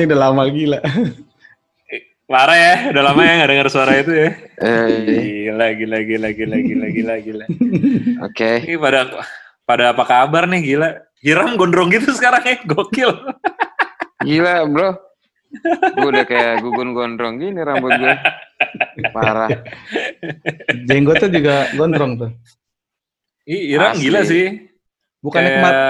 Ini udah lama gila. Parah ya, udah lama ya nggak dengar suara itu ya. Eh, Gila, gila, gila, gila, gila, gila, gila. Oke. Ini pada pada apa kabar nih gila? Hiram gondrong gitu sekarang ya, gokil. Gila, bro. Gue udah kayak gugun gondrong gini rambut gue. Parah. Jenggotnya juga gondrong tuh. Ih, Hiram Asli. gila sih. Bukannya Kayak- kemarin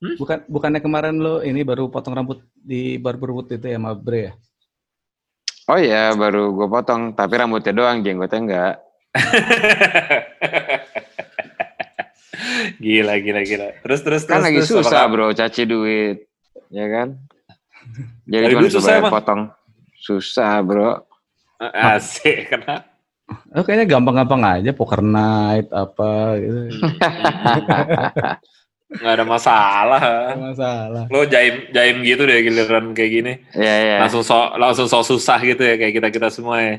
bukan bukannya kemarin lo ini baru potong rambut di barberwood itu ya sama Bre ya? Oh iya, baru gue potong. Tapi rambutnya doang, jenggotnya enggak. gila, gila, gila. Terus, terus, Kan terus. lagi terus, susah, bro. Caci duit. Ya kan? Jadi duit susah emang? potong. Susah, bro. Asik, kenapa? Oh, kayaknya gampang-gampang aja poker night apa gitu. Nggak ada masalah. Nggak masalah. Lo jaim, jaim gitu deh giliran kayak gini. Iya, iya. Langsung so, langsung so susah gitu ya kayak kita kita semua ya.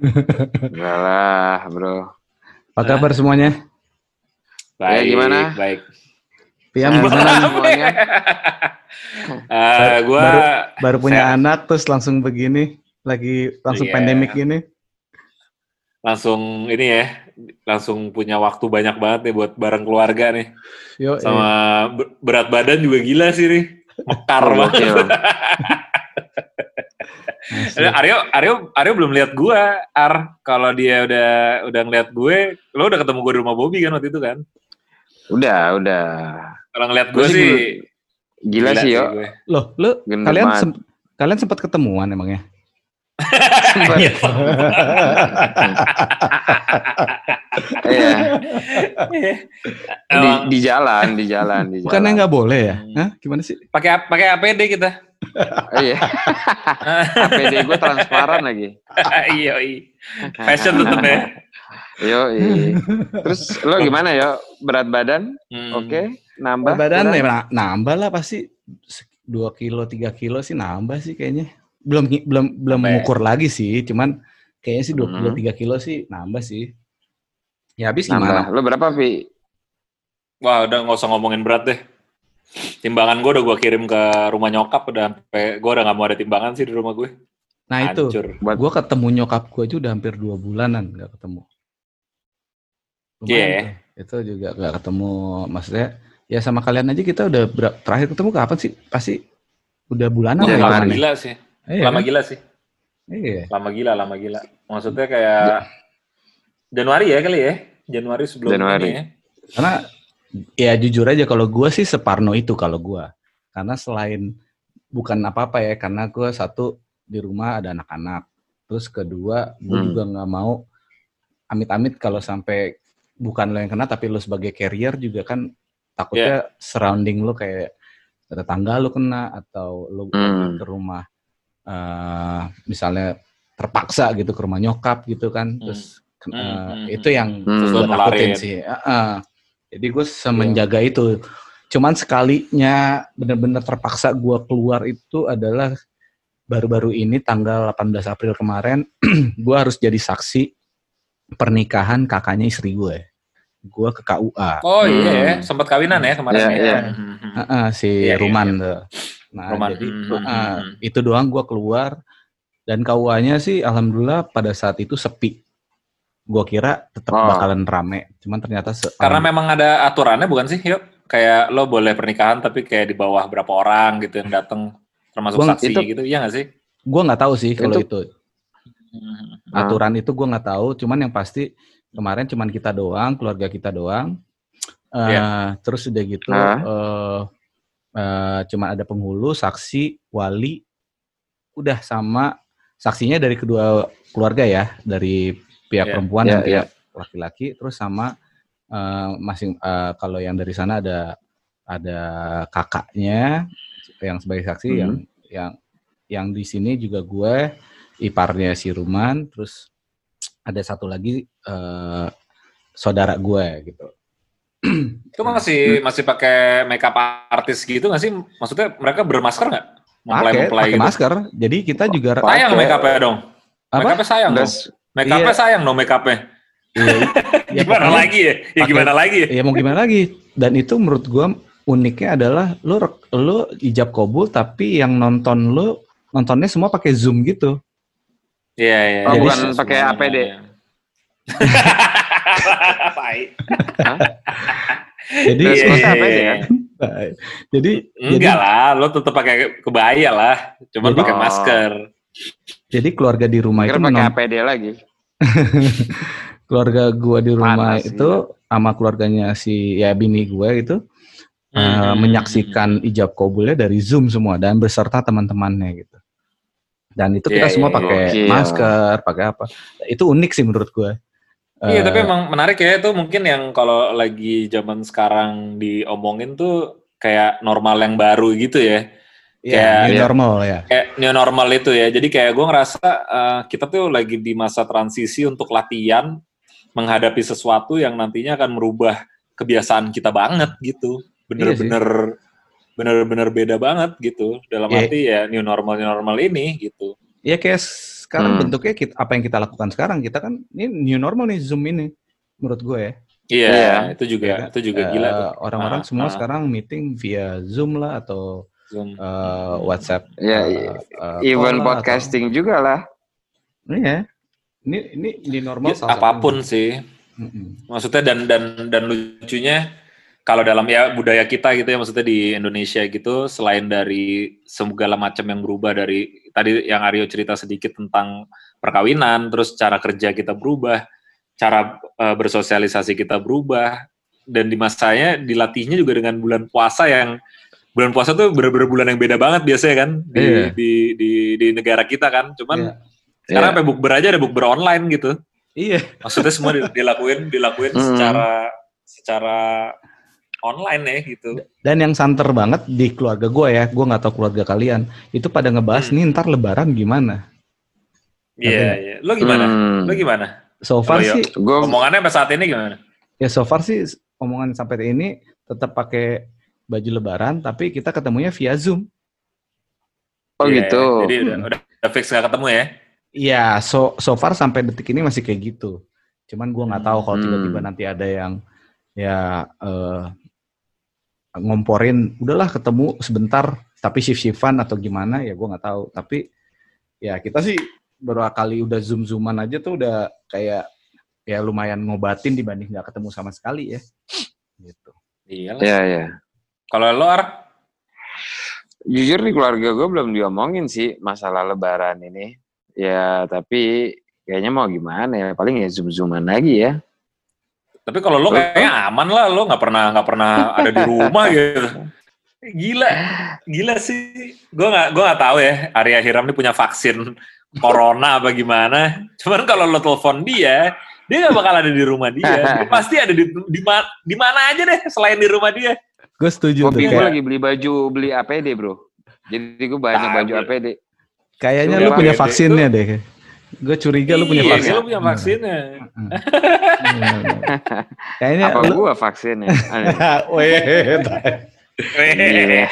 Enggak lah, bro. Apa kabar semuanya? Baik, gimana? Baik. Piam Nah, gimana? semuanya. Eh, gua baru, baru punya sehat. anak terus langsung begini, lagi langsung Iya. pandemik gini. langsung ini ya, langsung punya waktu banyak banget nih buat bareng keluarga nih. Yo, Sama ber- berat badan juga gila sih nih. Mekar banget. asli. Eh, Aryo, Aryo, Aryo belum lihat gua, Ar. Kalau dia udah udah ngeliat gue, lo udah ketemu gue di rumah Bobby kan waktu itu kan? Udah, udah. Kalau ngeliat Gue gue sih sih, Gila, sih, yo. gue. Loh, lu Gendut kalian sem- kalian sempat ketemuan emangnya? Iya. Iya. Di, di jalan, di jalan, di jalan. Bukannya nggak boleh ya? Hmm. Hah? Gimana sih? pakai pakai APD kita. Iya. APD gue transparan lagi. iya, iya. Fashion tetep ya. Yo, Terus lo gimana yo? Berat badan? Hmm. Oke, nambah. Badan kurang? ya na- nambah lah pasti 2 kilo 3 kilo sih nambah sih kayaknya. Belum belum belum mengukur lagi sih, cuman kayaknya sih 2 kilo Hmm. 3 kilo sih nambah sih. Ya habis Nambah. gimana? Lo berapa, Vi? Wah, udah nggak usah ngomongin berat deh. Timbangan gue udah gue kirim ke rumah nyokap udah sampai gue udah nggak mau ada timbangan sih di rumah gue. Nah itu, Hancur. Buat gua ketemu nyokap gua aja udah hampir dua bulanan nggak ketemu. Iya. Tuh. Itu juga nggak ketemu, maksudnya ya sama kalian aja kita udah terakhir ketemu kapan sih? Pasti udah bulanan Wah, Iya, ya ya? gila sih. Iya, lama kan? gila sih. Iya. Lama gila, lama gila. Maksudnya kayak Januari ya kali ya? Januari sebelum Januari. ini ya. Karena ya jujur aja kalau gua sih separno itu kalau gua. Karena selain bukan apa-apa ya, karena gua satu di rumah ada anak-anak. Terus kedua, gue Hmm. juga nggak mau amit-amit kalau sampai bukan lo yang kena tapi lo sebagai carrier juga kan takutnya surrounding lo kayak tetangga lo kena atau lo Hmm. ke rumah eh, misalnya terpaksa gitu ke rumah nyokap gitu kan terus Hmm, eh, hmm, itu yang Hmm. Terus gue takutin sih Heeh. jadi gue semenjaga itu cuman sekalinya bener-bener terpaksa gue keluar itu adalah baru-baru ini tanggal 18 April kemarin gue harus jadi saksi pernikahan kakaknya istri gue gue ke KUA Oh iya Hmm. ya, sempat kawinan ya kemarin Iya, ya. Hmm, hmm. Heeh, si Iya, iya, Ruman tuh. Nah, Ruman. jadi Hmm, hmm. itu doang gue keluar dan KUA-nya sih alhamdulillah pada saat itu sepi. Gue kira tetap Oh. bakalan rame, cuman ternyata se- Karena memang ada aturannya bukan sih, yuk? Kayak lo boleh pernikahan tapi kayak di bawah berapa orang gitu yang datang termasuk Gua- saksi itu- gitu, iya nggak sih? gue nggak tahu sih kalau Itu- itu Hmm. Ah. aturan itu gue nggak tahu, cuman yang pasti kemarin cuman kita doang, keluarga kita doang. Iya. Terus udah gitu, Ah. eh eh, cuman ada penghulu, saksi, wali, udah sama saksinya dari kedua keluarga ya, dari pihak Iya. perempuan Iya, dan pihak laki-laki, terus sama eh, masing eh, kalau yang dari sana ada ada kakaknya yang sebagai saksi, Hmm. yang yang yang di sini juga gue iparnya si Ruman, terus ada satu lagi eh, saudara gue gitu. Itu masih masih pakai makeup artis gitu nggak sih? Maksudnya mereka bermasker nggak? Pakai gitu. masker. Jadi kita juga Pakai. Sayang makeupnya dong. Apa? Makeupnya sayang dong. Makeupnya Iya. sayang dong makeupnya. Iya, ya gimana pokoknya- lagi ya? Ya gimana lagi ya? Ya mau gimana lagi? Dan itu menurut gua uniknya adalah lu rek- lu ijab kabul tapi yang nonton lu nontonnya semua pakai Zoom gitu. Iya, iya. Oh, Jadi bukan pakai APD. Jadi iya, apa ya jadi Enggak lah, lo tetap pakai kebaya lah. Cuman Jadi- pakai Oh. masker. jadi keluarga di rumah Kira itu pakai APD lagi. keluarga gua di rumah Panas, itu sama keluarganya si ya bini gue itu eh, Hmm. menyaksikan ijab kabulnya dari Zoom semua dan beserta teman-temannya gitu. Dan itu kita Iya, semua iya, pakai iya. masker, pakai apa. Itu unik sih menurut gue. Iya, Eh, tapi emang menarik ya itu mungkin yang kalau lagi zaman sekarang diomongin tuh kayak normal yang baru gitu ya. Iya, kayak- new Iya. normal ya. Kayak new normal itu ya. Jadi kayak gue ngerasa eh, kita tuh lagi di masa transisi untuk latihan menghadapi sesuatu yang nantinya akan merubah kebiasaan kita banget gitu. Bener-bener bener-bener beda banget gitu. Dalam Iya. arti ya new normal new normal ini gitu. Ya kayak sekarang Hmm. bentuknya kita, apa yang kita lakukan sekarang kita kan ini new normal nih Zoom ini menurut gue ya. Iya, Iya. itu juga Ya itu juga Eh, gila tuh. Orang-orang Ah, semua ah. sekarang meeting via Zoom lah atau Zoom. eh, WhatsApp. Ya, eh, eh, Even podcasting juga lah. atau- Iya. Ini ini di normal Ya, apa pun sih. Mm-mm. Maksudnya dan dan dan lucunya kalau dalam ya budaya kita gitu ya maksudnya di Indonesia gitu selain dari segala macam yang berubah dari tadi yang Aryo cerita sedikit tentang perkawinan, terus cara kerja kita berubah, cara eh, bersosialisasi kita berubah dan di masanya dilatihnya juga dengan bulan puasa yang bulan puasa tuh bener-bener bulan yang beda banget biasanya kan di Iya. di, di di negara kita kan. Cuman Iya. sekarang Iya. sampai bukber aja ada bukber online gitu Iya. maksudnya semua di- dilakuin dilakuin Hmm. secara secara online ya gitu. Dan yang santer banget di keluarga gue ya, gue nggak tahu keluarga kalian, itu pada ngebahas Hmm. nih ntar lebaran gimana. Iya, Ngerti iya. Lo gimana? Hmm. Lo gimana? So far Oh, sih, Gue Omongannya sampai saat ini gimana? ya so far sih omongan sampai ini tetap pakai baju lebaran, tapi kita ketemunya via Zoom. oh Iya, gitu. Jadi udah, udah, udah fix gak ketemu ya? Iya, so so far sampai detik ini masih kayak gitu. Cuman gue nggak tahu kalau Hmm. tiba-tiba nanti ada yang ya eh, ngomporin, udahlah ketemu sebentar, tapi shift-shiftan atau gimana ya gue nggak tahu. Tapi ya kita sih baru kali udah zoom zooman aja tuh udah kayak ya lumayan ngobatin dibanding nggak ketemu sama sekali ya. Gitu. Iya lah. Iya, iya. Kalau lo Ar, Jujur nih keluarga gue belum diomongin sih masalah lebaran ini. Ya, tapi kayaknya mau gimana ya. Paling ya zoom-zooman lagi ya. Tapi kalau lo kayaknya aman lah, lo nggak pernah nggak pernah ada di rumah gitu. Gila, gila sih. Gue nggak gue nggak tahu ya. Arya Hiram ini punya vaksin corona apa gimana. Cuman kalau lo telepon dia, dia nggak bakal ada di rumah dia. Dia pasti ada di di, ma- di mana aja deh selain di rumah dia. Gue setuju tuh. Kopi gue lagi beli baju, beli APD bro. Jadi gue banyak Nah, baju. APD. kayaknya lu punya vaksinnya deh. Gue curiga lu punya Iya, vaksin. Lo punya vaksinnya. Kayaknya Apa lu gue vaksinnya? Weh, Iya.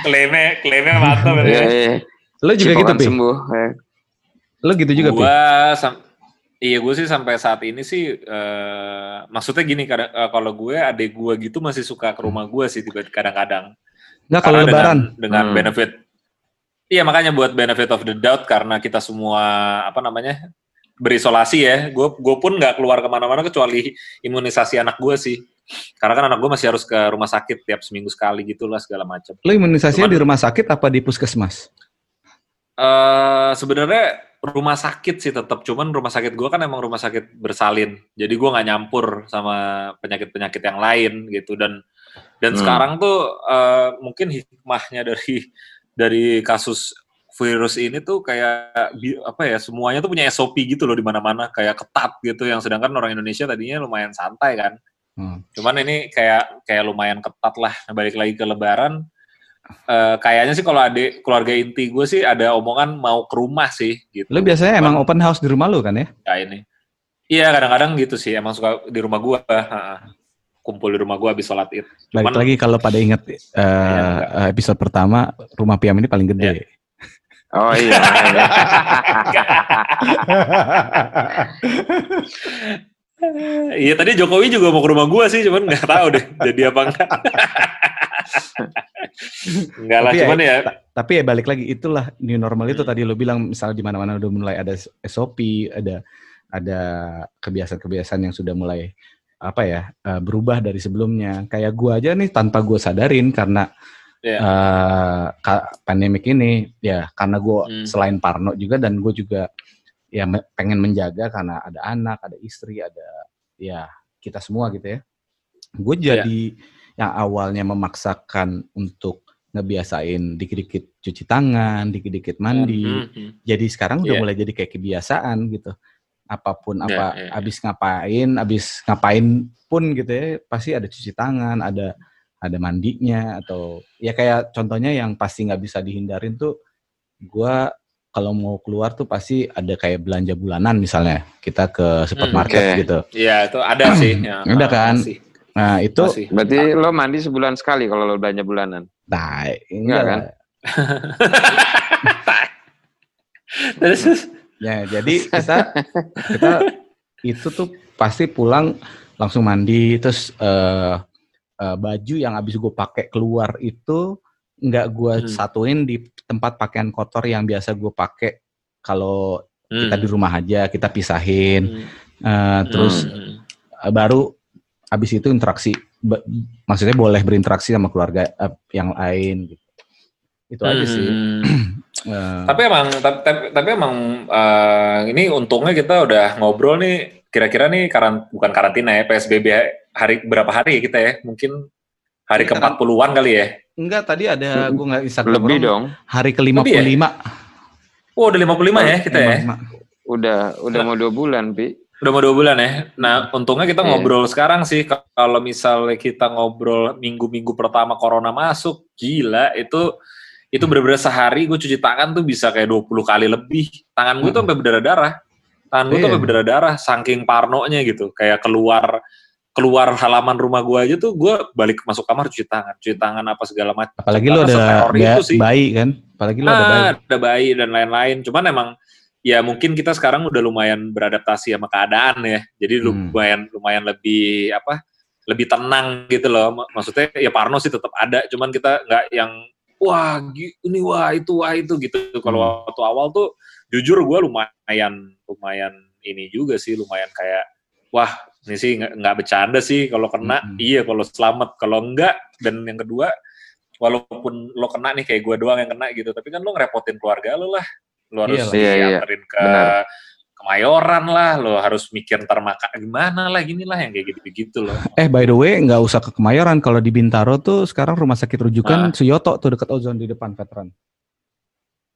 klaimnya klaimnya mantap Iya, ini. iya. lu juga gitu, Pi? sembuh. eh. Lu gitu juga, Pi? Gua sam- iya gue sih sampai saat ini sih eh, maksudnya gini kadang eh, kalau gue adek gue gitu masih suka ke rumah gue sih tiba kadang-kadang Enggak kalau Karena lebaran. dengan, dengan Hmm. benefit iya makanya buat benefit of the doubt karena kita semua apa namanya berisolasi ya. Gue gue pun nggak keluar ke mana-mana kecuali imunisasi anak gue sih. Karena kan anak gue masih harus ke rumah sakit tiap seminggu sekali gitulah segala macam. Lu imunisasinya Cuman- di rumah sakit apa di puskesmas? eh sebenarnya rumah sakit sih tetap cuman rumah sakit gue kan emang rumah sakit bersalin. Jadi gue nggak nyampur sama penyakit penyakit yang lain gitu. Dan dan Hmm. sekarang tuh eh, mungkin hikmahnya dari dari kasus virus ini tuh kayak apa ya semuanya tuh punya SOP gitu loh di mana-mana kayak ketat gitu yang sedangkan orang Indonesia tadinya lumayan santai kan. Hmm. cuman ini kayak kayak lumayan ketat lah. Nah, balik lagi ke Lebaran eh, kayaknya sih kalau adik keluarga inti gue sih ada omongan mau ke rumah sih gitu. Lu biasanya Cuman emang open house di rumah lu kan ya? kayak ini iya kadang-kadang gitu sih. Emang suka di rumah gue kumpul di rumah gue habis sholat id Balik Cuman- lagi kalau pada inget eh, enggak. episode pertama, rumah Piam ini paling gede. Oh iya. Iya tadi Jokowi juga mau ke rumah gue sih, cuman nggak tahu deh jadi apa enggak. Enggak lah, Tapi ya, cuman ya, ta- tapi ya balik lagi itulah new normal itu Hmm. tadi lo bilang misalnya di mana-mana udah mulai ada SOP, ada ada kebiasaan-kebiasaan yang sudah mulai apa ya eh, berubah dari sebelumnya. Kayak gua aja nih tanpa gua sadarin karena Iya. eh, ka- pandemik ini ya karena gua Hmm. selain Parno juga dan gue juga ya me- pengen menjaga karena ada anak, ada istri, ada ya kita semua gitu ya. Gue Iya. jadi yang awalnya memaksakan untuk ngebiasain dikit-dikit cuci tangan, dikit-dikit mandi. Hmm, hmm. Jadi sekarang udah Iya. mulai jadi kayak kebiasaan gitu. Apa pun Iya, apa iya, iya. abis ngapain, abis ngapain pun gitu ya, pasti ada cuci tangan, ada ada mandinya atau ya kayak contohnya yang pasti nggak bisa dihindarin tuh gua kalau mau keluar tuh pasti ada kayak belanja bulanan misalnya kita ke supermarket oke. gitu. Iya, itu ada sih. Ya, Ada kan? masih, Nah, itu masih. Berarti lo mandi sebulan sekali kalau lo belanja bulanan. nah, Enggak enggak kan? lah. Terus, terus. Ya, jadi kita kita itu tuh pasti pulang langsung mandi terus eh, eh, baju yang habis gue pakai keluar itu nggak gue Hmm. satuin di tempat pakaian kotor yang biasa gue pakai kalau kita Hmm. di rumah aja kita pisahin Hmm. Eh, terus Hmm. eh, baru habis itu interaksi ba- maksudnya boleh berinteraksi sama keluarga eh, yang lain gitu itu aja sih Eh, tapi emang tapi, tapi, tapi emang eh, ini untungnya kita udah ngobrol nih kira-kira nih karan, bukan karantina ya PSBB hari berapa hari ya kita ya? Mungkin hari Kita ke 40-an kali ya? Enggak tadi ada gue nggak Instagram Lebih dong. hari ke 55 Lebih oh udah 55 ya kita ya? 55. Udah udah mau dua bulan, Pi. udah mau dua bulan ya? Nah untungnya kita Iya. ngobrol sekarang sih. Kalau misalnya kita ngobrol minggu-minggu pertama corona masuk gila itu itu bener-bener sehari gue cuci tangan tuh bisa kayak 20 kali lebih tangan gue tuh Mm-mm. sampai berdarah-darah tangan gue tuh Iya. sampai berdarah-darah saking parnonya gitu kayak keluar keluar halaman rumah gue aja tuh gue balik masuk kamar cuci tangan cuci tangan apa segala macam apalagi lo ada itu sih. bayi kan apalagi lo ada bayi Ah, ada bayi dan lain-lain. Cuman emang ya mungkin kita sekarang udah lumayan beradaptasi sama keadaan ya. Jadi Hmm. lumayan lumayan lebih apa? Lebih tenang gitu loh. Mak- Maksudnya ya Parno sih tetap ada, cuman kita nggak yang wah ini wah itu wah itu gitu. Kalau Hmm. waktu awal tuh jujur gue lumayan lumayan ini juga sih lumayan kayak wah ini sih nggak bercanda sih kalau kena Mm-mm. iya kalau selamat kalau enggak dan yang kedua walaupun lo kena nih kayak gue doang yang kena gitu tapi kan lo ngerepotin keluarga lo lah lo harus Iyalah. Iya, iya. dianterin ke Benar. Kemayoran lah lo harus mikir ntar makan gimana lah gini lah yang kayak gitu gitu loh. Eh by the way nggak usah ke Kemayoran. Kalau di Bintaro tuh sekarang rumah sakit rujukan Ah. Suyoto tuh dekat Ozon di depan veteran.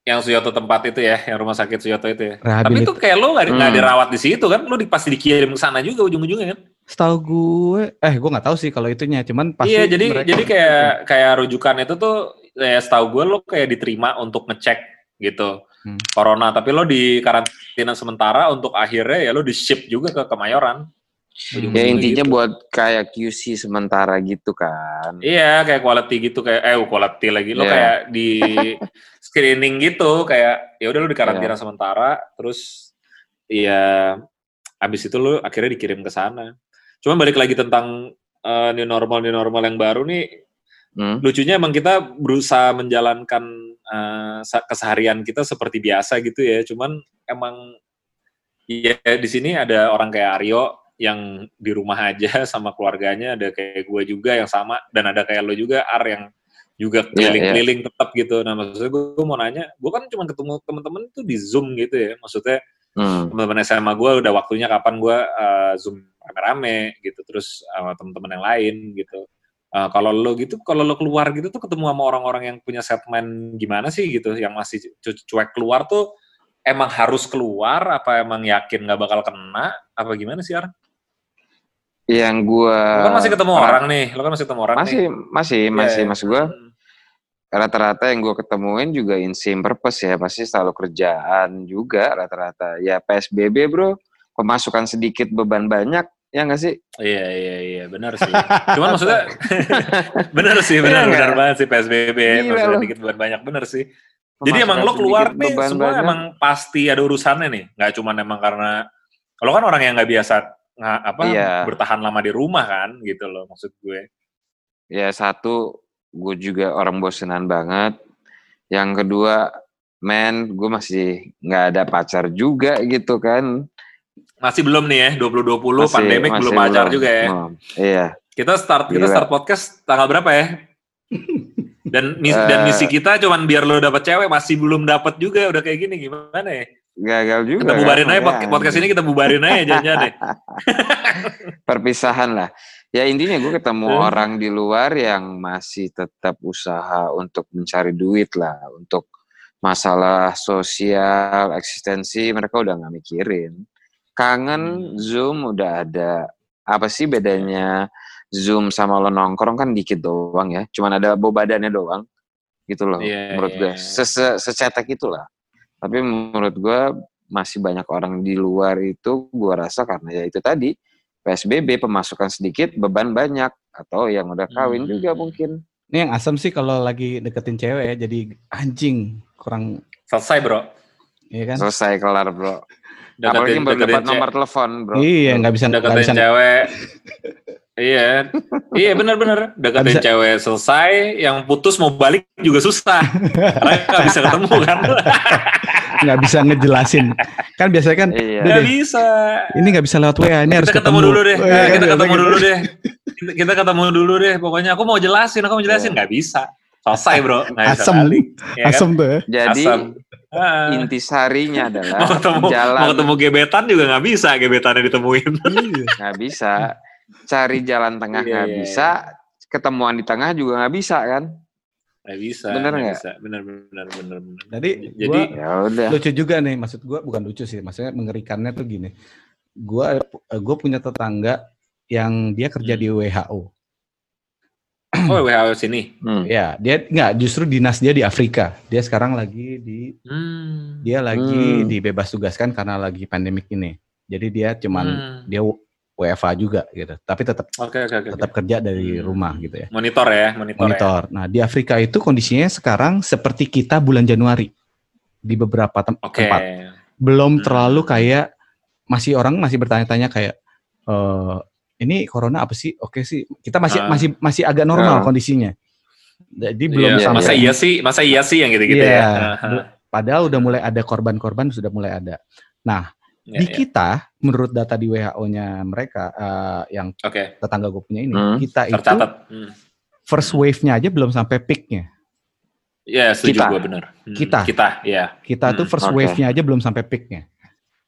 Yang Suyoto tempat itu ya yang rumah sakit Suyoto itu ya. Tapi itu kayak lo nggak di- nggak Hmm. dirawat di situ kan? Lo di, pasti dikirim ke sana juga ujung-ujungnya kan? Setahu gue eh gue nggak tahu sih kalau itunya. Cuman pasti iya jadi mereka- jadi kayak kayak rujukan itu tuh ya setahu gue lo kayak diterima untuk ngecek gitu Hmm. corona tapi lo di karantina sementara untuk akhirnya ya lo di ship juga ke Kemayoran Hmm. Ya intinya gitu. buat kayak QC sementara gitu kan. Iya, kayak quality gitu kayak eh quality lagi lo Iya. kayak di screening gitu kayak ya udah lo di karantina Iya. sementara terus ya abis itu lo akhirnya dikirim ke sana. Cuma balik lagi tentang eh, new normal new normal yang baru nih Hmm? lucunya emang kita berusaha menjalankan sa- keseharian kita seperti biasa gitu ya. Cuman emang ya di sini ada orang kayak Aryo yang di rumah aja sama keluarganya, ada kayak gue juga yang sama dan ada kayak lo juga Ar yang juga Iya, keliling-keliling tetap gitu. Nah maksudnya gue, gue mau nanya, gue kan cuma ketemu temen-temen tuh di Zoom gitu ya. Maksudnya Hmm. teman-teman SMA gue udah waktunya kapan gue uh, zoom rame-rame gitu terus sama teman-teman yang lain gitu Uh, kalau lo gitu kalau lo keluar gitu tuh ketemu sama orang-orang yang punya segmen gimana sih gitu yang masih cu- cuek keluar tuh emang harus keluar apa emang yakin nggak bakal kena apa gimana sih Ar? Yang gua Lo kan masih ketemu pernah- orang nih, lo kan masih ketemu orang masih nih. masih Iya, masih iya. maksud gua Hmm. rata-rata yang gua ketemuin juga in same purpose ya pasti selalu kerjaan juga rata-rata ya PSBB bro pemasukan sedikit beban banyak ya nggak sih Iya iya iya benar sih. Cuman maksudnya benar sih benar Iya benar banget sih PSBB maksudnya dikit buat banyak benar sih. Jadi emang lo keluar nih beban semua banyak. emang pasti ada urusannya nih. Nggak cuma emang karena lo kan orang yang nggak biasa nggak apa Iya. bertahan lama di rumah kan gitu loh maksud gue. ya satu gue juga orang bosenan banget. Yang kedua, men, gue masih nggak ada pacar juga gitu kan. Masih belum nih ya, 2020 Masih- pandemik masih belum pacar juga ya. Iya. Kita start kita start podcast tanggal berapa ya? Dan mis- dan Eh. misi kita cuman biar lo dapet cewek masih belum dapet juga udah kayak gini gimana ya? Gagal juga. Kita bubarin kan, aja ya. pod- podcast ini kita bubarin aja jangan deh. perpisahan lah. Ya intinya gue ketemu Hmm. orang di luar yang masih tetap usaha untuk mencari duit lah, untuk masalah sosial, eksistensi mereka udah nggak mikirin. Kangen Hmm. Zoom udah ada. Apa sih bedanya Zoom sama lo nongkrong kan dikit doang ya, cuman ada bau badannya doang, gitu loh. Iya, menurut iya, gue, iya. Sese- secetek itulah. Tapi menurut gue masih banyak orang di luar itu gue rasa karena ya itu tadi PSBB pemasukan sedikit beban banyak atau yang udah kawin Hmm. juga mungkin Ini yang asem sih kalau lagi deketin cewek ya, jadi anjing kurang, Selesai bro. ya kan? selesai kelar bro apalagi deketin dapat nomor telepon bro Iya, nggak bisa deketin bisa cewek. iya, iya benar-benar. Deketin bisa- cewek selesai, yang putus mau balik juga susah. Karena nggak bisa ketemu kan. nggak bisa ngejelasin. Kan biasanya kan, iya Nggak bisa. ini nggak bisa lewat WA, ini harus kita ketemu dulu deh. Iya, kita kan, ketemu biasanya dulu gitu. deh. Kita, kita ketemu dulu deh. Pokoknya aku mau jelasin, aku mau jelasin. Nggak bisa. Selesai bro. Nggak bisa Asem, balik. Ya kan? asem tuh ya. jadi Asam. Ah. intisarinya mau adalah ketemu jalan mau ketemu gebetan juga nggak bisa gebetannya ditemuin. Iya. nggak bisa. Cari jalan tengah Iya, nggak iya, bisa ketemuan di tengah juga nggak bisa kan? Nggak bisa Bener nggak bisa. Bener bener bener bener. Jadi, jadi gua- ya lucu juga nih maksud gua bukan lucu sih maksudnya mengerikannya tuh gini. Gua gue punya tetangga yang dia kerja Hmm. di WHO oh WHO sini Hmm. ya dia nggak justru dinas dia di Afrika dia sekarang lagi di hmm. dia lagi Hmm. dibebas tugaskan karena lagi pandemik ini jadi dia cuman Hmm. dia WFA juga gitu tapi tetap oke oke oke tetap kerja dari Hmm. rumah gitu ya monitor ya monitor, monitor nah di Afrika itu kondisinya sekarang seperti kita bulan Januari di beberapa tem- ya oke tempat belum Hmm. terlalu kayak masih orang masih bertanya-tanya kayak eh ini corona apa sih? Oke sih, kita masih Ah. masih masih agak normal Ah. kondisinya. Jadi belum Iya, sampai masa iya sih masa iya sih yang gitu-gitu Iya. ya Aha. padahal udah mulai ada korban-korban sudah mulai ada. Nah, Iya, di iya. kita menurut data di WHO-nya mereka eh, yang oke tetangga gue punya ini, Hmm, kita itu tercatat Hmm. first wave-nya aja belum sampai peak-nya. Iya setuju Kita. gue bener Hmm, Kita. kita ya Kita tuh Hmm, first oke. wave-nya aja belum sampai peak-nya.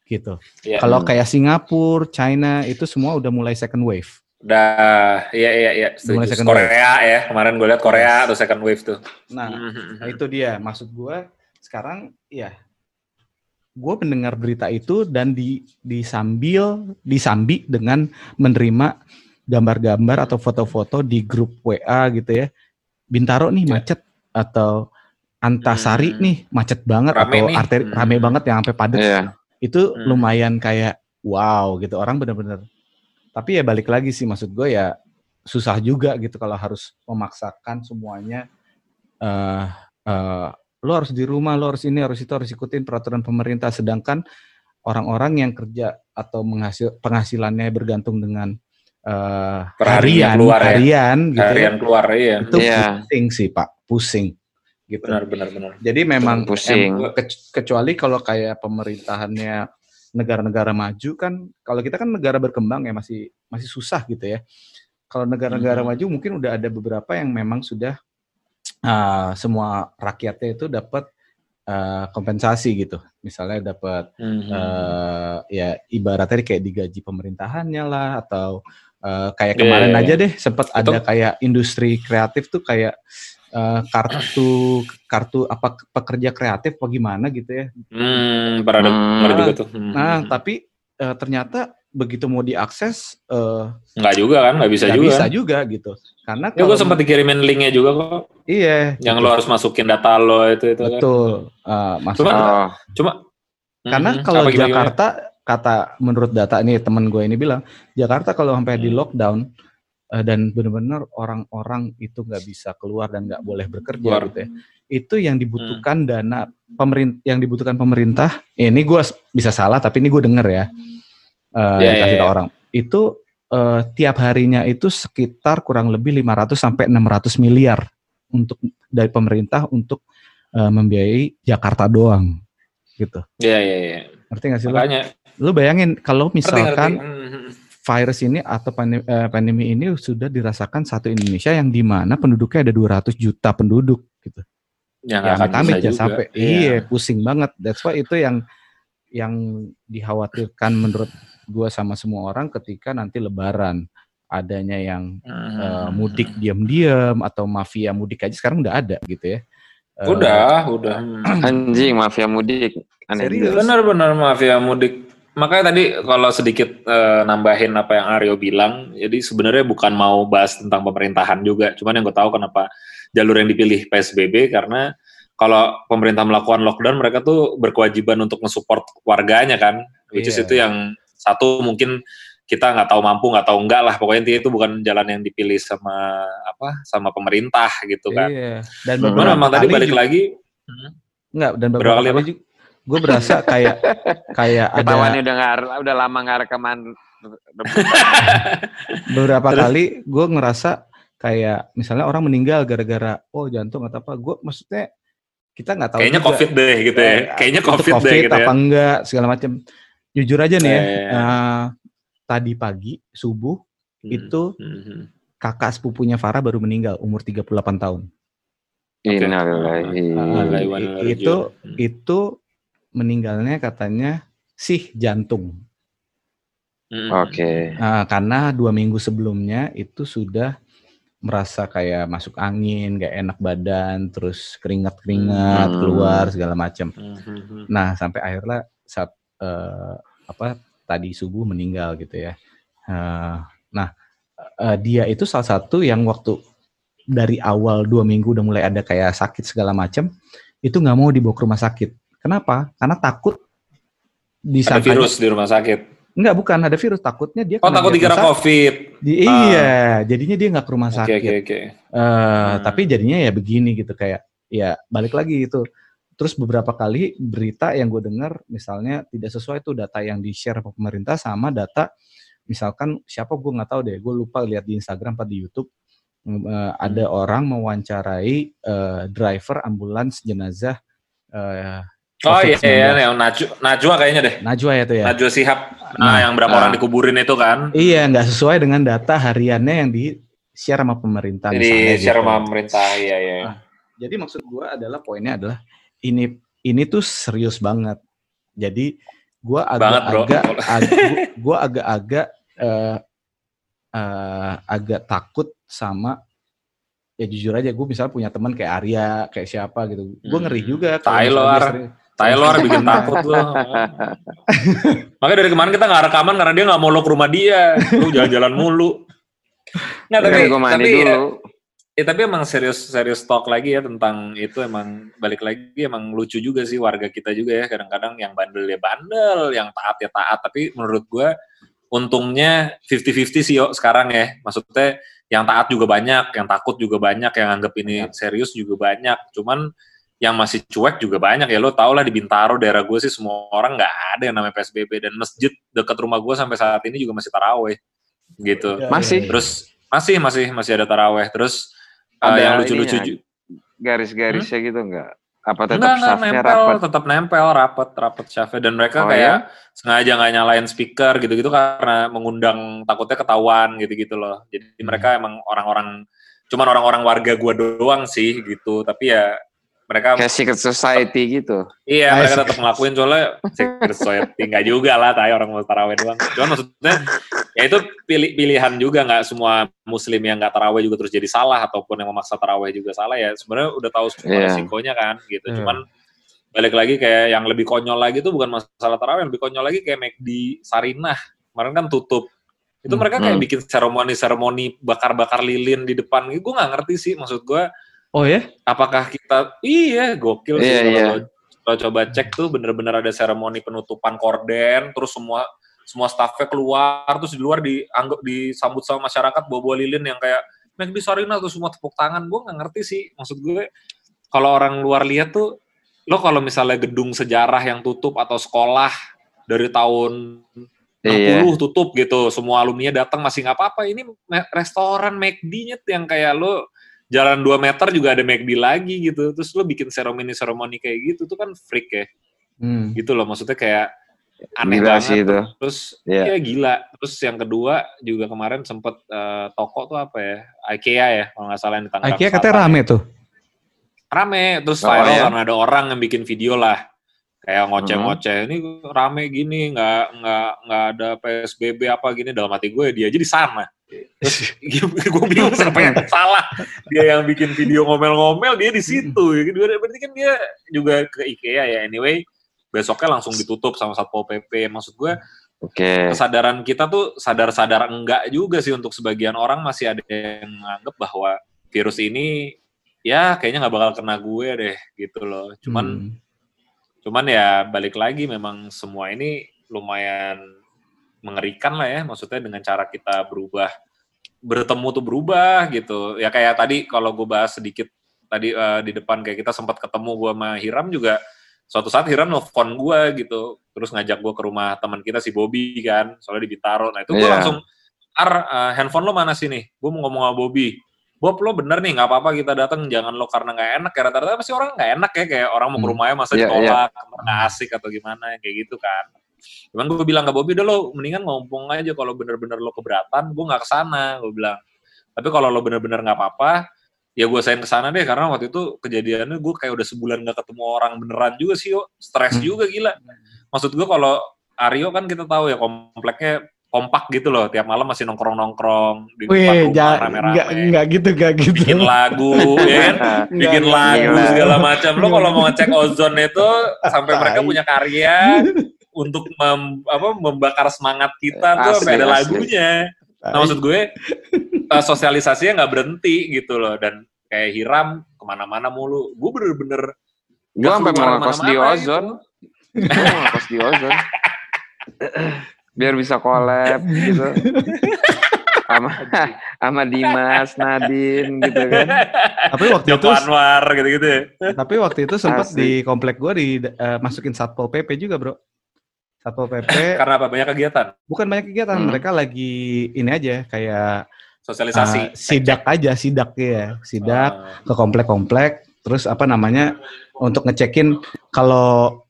Gitu. Iya. Kalau kayak Singapura, China itu semua udah mulai second wave. udah iya iya iya Mulai second Korea ya kemarin gue lihat Korea atau second wave tuh Nah, Hmm. Nah itu dia maksud gue sekarang ya gue mendengar berita itu dan di disambil disambi dengan menerima gambar-gambar atau foto-foto di grup WA gitu ya Bintaro nih Ya. macet atau Antasari Hmm. nih macet banget Rame atau nih. arteri Hmm. rame banget yang sampai padat Iya. Itu Hmm. lumayan kayak wow gitu. Orang bener-bener tapi ya balik lagi sih maksud gue ya susah juga gitu kalau harus memaksakan semuanya. Eh eh, lo harus di rumah lo harus ini harus itu harus ikutin peraturan pemerintah. Sedangkan orang-orang yang kerja atau menghasil penghasilannya bergantung dengan eh Per harinya harian keluar ya. harian gitu ya, harian keluar iya. Itu Iya. pusing sih pak. Pusing gitu benar benar benar jadi memang Pusing. em- ke- kecuali kalau kayak pemerintahannya negara-negara maju kan, kalau kita kan negara berkembang ya masih masih susah gitu ya. Kalau negara-negara Mhm. maju mungkin udah ada beberapa yang memang sudah ah, semua rakyatnya itu dapat ah, kompensasi gitu. Misalnya dapat Mhm. eh, ya ibaratnya kayak digaji pemerintahannya lah atau eh, kayak Iya, kemarin iya, aja iya. deh sempat ada kayak industri kreatif tuh kayak eh, kartu kartu apa pekerja kreatif apa gimana gitu ya. Hmm, pernah Hmm. juga tuh. Hmm. Nah, tapi eh, ternyata begitu mau diakses eh Nggak juga kan, nggak bisa nggak juga. bisa juga gitu. Karena Ya gue sempat dikirimin linknya juga kok. iya Yang gitu. lo harus masukin data lo itu itu kan. betul Eh, maksud Cuman- Oh, Cuma karena Mhm. kalau Apa gimana? Jakarta kata menurut data ini teman gue ini bilang Jakarta kalau sampai di Hmm. lockdown eh, dan benar-benar orang-orang itu nggak bisa keluar dan nggak boleh bekerja Keluar. gitu ya itu yang Hmm. dibutuhkan dana pemerintah yang dibutuhkan pemerintah ini gue bisa salah tapi ini gue denger ya eh, Ya, dikasih tau ya. orang itu eh, tiap harinya itu sekitar kurang lebih 500 sampai 600 miliar untuk dari pemerintah untuk uh, membiayai Jakarta doang gitu. Iya iya iya. Ngerti gak sih Makanya, lo? Lu bayangin kalau misalkan ngerti, ngerti. Hmm. virus ini atau pandemi, uh, pandemi ini sudah dirasakan satu Indonesia yang di mana penduduknya ada 200 juta penduduk gitu. Ya, akan amit ya sampai iya pusing banget. That's why itu yang yang dikhawatirkan menurut gua sama semua orang ketika nanti lebaran adanya yang Hmm. uh, mudik diam-diam atau mafia mudik aja sekarang udah ada gitu ya. Uh, Udah, udah. Hmm. Anjing mafia mudik. Aneh Serius? Benar-benar mafia mudik. Makanya tadi kalau sedikit eh, nambahin apa yang Aryo bilang, jadi sebenarnya bukan mau bahas tentang pemerintahan juga, cuman yang gue tahu kenapa jalur yang dipilih PSBB karena kalau pemerintah melakukan lockdown mereka tuh berkewajiban untuk nge-support warganya kan, which is Iya. itu yang satu mungkin kita nggak tahu mampu nggak tahu enggak lah pokoknya intinya itu bukan jalan yang dipilih sama apa sama pemerintah gitu kan. Iya. Dan Hmm. Beberapa memang tadi balik juga- lagi Enggak, dan Berapa beberapa kali kali apa? juga gue berasa kayak kayak ada Ketahuannya udah nggak udah lama nggak rekaman. beberapa Terus? kali gue ngerasa kayak misalnya orang meninggal gara-gara oh jantung atau apa gue maksudnya kita nggak tahu kayaknya juga, covid deh gitu ya. eh, Kayaknya itu covid, deh gitu ya. apa enggak segala macam jujur aja nih ya Eh. eh, tadi pagi subuh Hmm. itu Hmm. kakak sepupunya Farah baru meninggal umur 38 tahun Oke. Innalillahi. Itu rajiun. itu meninggalnya katanya sih jantung Hmm. Oke. Nah, karena dua minggu sebelumnya itu sudah merasa kayak masuk angin, gak enak badan, terus keringat-keringat Hmm. keluar segala macam. Hmm, hmm, hmm. Nah sampai akhirnya saat eh, apa tadi subuh meninggal gitu ya. Eh, nah eh, dia itu salah satu yang waktu dari awal dua minggu udah mulai ada kayak sakit segala macam, itu nggak mau dibawa ke rumah sakit. Kenapa? Karena takut Ada disangka virus di rumah sakit. Enggak, bukan ada virus. Takutnya dia Oh takut dikira covid. di- Ah. Iya, jadinya dia nggak ke rumah Oke sakit. oke oke. Eh, Hmm. Tapi jadinya ya begini gitu kayak ya balik lagi itu. Terus beberapa kali berita yang gue dengar misalnya tidak sesuai tuh data yang di share pemerintah sama data misalkan siapa gue nggak tahu deh, gue lupa lihat di Instagram atau di YouTube eh, ada Hmm. orang mewawancarai eh, driver ambulans jenazah eh, Oh iya COVID-19. iya yang Najwa, Najwa kayaknya deh. Najwa ya tuh ya. Najwa Sihab. Nah, Nah, yang berapa ah. orang dikuburin itu kan. Iya, nggak sesuai dengan data hariannya yang di share sama pemerintah. Jadi misalnya share gitu. sama pemerintah iya iya. Ah. Jadi maksud gua adalah poinnya adalah ini ini tuh serius banget. Jadi bro. agak-agak ag- gua agak-agak eh, agak takut sama ya jujur aja gue misalnya punya teman kayak Arya kayak siapa gitu gue Hmm. ngeri juga kalau Lo, Taylor bikin takut loh. Makanya dari kemarin kita nggak rekaman karena dia nggak mau lo ke rumah dia. Lu jalan-jalan mulu. Nggak, tapi, Tapi gue tapi ya, dulu. ya, tapi emang serius serius talk lagi ya tentang itu emang balik lagi emang lucu juga sih warga kita juga ya kadang-kadang yang bandel ya bandel, yang taat ya taat. Tapi menurut gua untungnya 50-50 sih yo sekarang ya. Maksudnya yang taat juga banyak, yang takut juga banyak, yang anggap ini serius juga banyak. Cuman yang masih cuek juga banyak ya lo tau lah di Bintaro daerah gue sih semua orang nggak ada yang namanya PSBB dan masjid dekat rumah gue sampai saat ini juga masih taraweh gitu Ya, Masih? ya, ya. terus masih masih masih ada taraweh terus uh, Ada yang lucu-lucu Garis-garisnya gitu enggak? Apa tetap enggak enggak nempel rapat? tetap nempel rapat rapat syafnya dan mereka Oh, kayak sengaja nggak nyalain speaker gitu-gitu karena mengundang takutnya ketahuan gitu-gitu loh jadi Hmm. mereka emang orang-orang cuman orang-orang warga gua doang sih gitu tapi ya mereka Kayak secret society gitu. Iya, Ah, mereka tetap ngelakuin soalnya secret society nggak juga lah, tay orang mau taraweh doang. Cuman maksudnya ya itu pilih pilihan juga nggak semua muslim yang nggak taraweh juga terus jadi salah ataupun yang memaksa taraweh juga salah ya. Sebenarnya udah tahu semua Iya. resikonya kan gitu. Iya. Cuman balik lagi kayak yang lebih konyol lagi tuh bukan masalah taraweh, yang lebih konyol lagi kayak McD Sarinah. Kemarin kan tutup. Itu Hmm. mereka kayak Hmm. bikin seremoni-seremoni bakar-bakar lilin di depan. Gue nggak ngerti sih maksud gue Oh ya? apakah kita iya gokil sih Iya, kalau iya. lo- lo coba cek tuh bener-bener ada seremoni penutupan korden terus semua semua staffnya keluar terus di luar dianggap disambut sama masyarakat bawa-bawa lilin yang kayak Meg di Sarina tuh semua tepuk tangan gue nggak ngerti sih maksud gue kalau orang luar lihat tuh lo kalau misalnya gedung sejarah yang tutup atau sekolah dari tahun 60 Iya. tutup gitu semua alumni datang masih nggak apa-apa ini restoran McD-nya tuh yang kayak lo jalan 2 meter juga ada McD lagi gitu. Terus lo bikin seremoni-seremoni kayak gitu tuh kan freak ya. Hmm. Gitu loh maksudnya kayak aneh Gila banget. sih itu. Terus Iya. ya gila. Terus yang kedua juga kemarin sempet eh, toko tuh apa ya? IKEA ya kalau nggak salah yang di Tangerang IKEA katanya ya. rame tuh. Rame terus Oh, viral ya? karena ada orang yang bikin video lah. Kayak ngoceh-ngoceh ini rame gini nggak nggak nggak ada PSBB apa gini dalam hati gue dia aja di sana. Gue bingung siapa yang salah. Dia yang bikin video ngomel-ngomel dia di situ. Gitu. Berarti kan dia juga ke IKEA ya. Anyway, besoknya langsung ditutup sama Satpol PP. Maksud gue Oke. kesadaran kita tuh sadar-sadar enggak juga sih untuk sebagian orang masih ada yang menganggap bahwa virus ini ya kayaknya nggak bakal kena gue deh gitu loh. Cuman Hmm. cuman ya balik lagi memang semua ini lumayan mengerikan lah ya maksudnya dengan cara kita berubah bertemu tuh berubah gitu. Ya kayak tadi kalau gue bahas sedikit tadi eh, di depan kayak kita sempat ketemu gue sama Hiram juga suatu saat Hiram nelfon gue gitu terus ngajak gue ke rumah teman kita si Bobby kan soalnya di Bintaro. Nah itu gue Iya. langsung Ar eh, handphone lo mana sih nih? Gue mau ngomong sama Bobby. Bob lo bener nih nggak apa-apa kita datang jangan lo karena nggak enak ya. Rata-rata pasti orang nggak enak ya kayak orang mau ke Hmm. rumahnya masa Iya, ditolak nggak asik atau gimana? Kayak gitu kan cuman gue bilang ke Bobby udah lo mendingan ngomong aja kalau bener-bener lo keberatan. Gue nggak ke sana gue bilang. Tapi kalau lo bener-bener nggak apa-apa ya gue sayang ke sana deh karena waktu itu kejadiannya gue kayak udah sebulan nggak ketemu orang beneran juga sih yo. Stres Hmm. juga gila. Maksud gue kalau Aryo kan kita tahu ya kompleknya kompak gitu loh. Tiap malam masih nongkrong-nongkrong di depan Wih, rumah jangan rame-rame. nggak nggak gitu nggak gitu. bikin lagu ya kan? Bikin lagu nggak. segala macam. Lo kalau mau ngecek ozon itu sampai mereka punya karya untuk mem- apa, membakar semangat kita tuh sampai Asli, ada asli. lagunya nah maksud gue eh, sosialisasinya nggak berhenti gitu loh dan kayak Hiram ke mana-mana mulu gue bener-bener Gue sampai mau ngekos di ozon. Gue mau ngekos di ozon. Biar bisa collab gitu. Sama sama Dimas, Nadine gitu kan. Tapi waktu Joko itu Anwar gitu-gitu ya tapi waktu itu sempat di komplek gua di eh, masukin satpol pp juga bro. Satpol pp karena apa? Banyak kegiatan? Bukan banyak kegiatan Hmm. mereka lagi ini aja kayak sosialisasi. eh, sidak aja sidak ya sidak Ah. ke komplek-komplek terus apa namanya untuk ngecekin kalau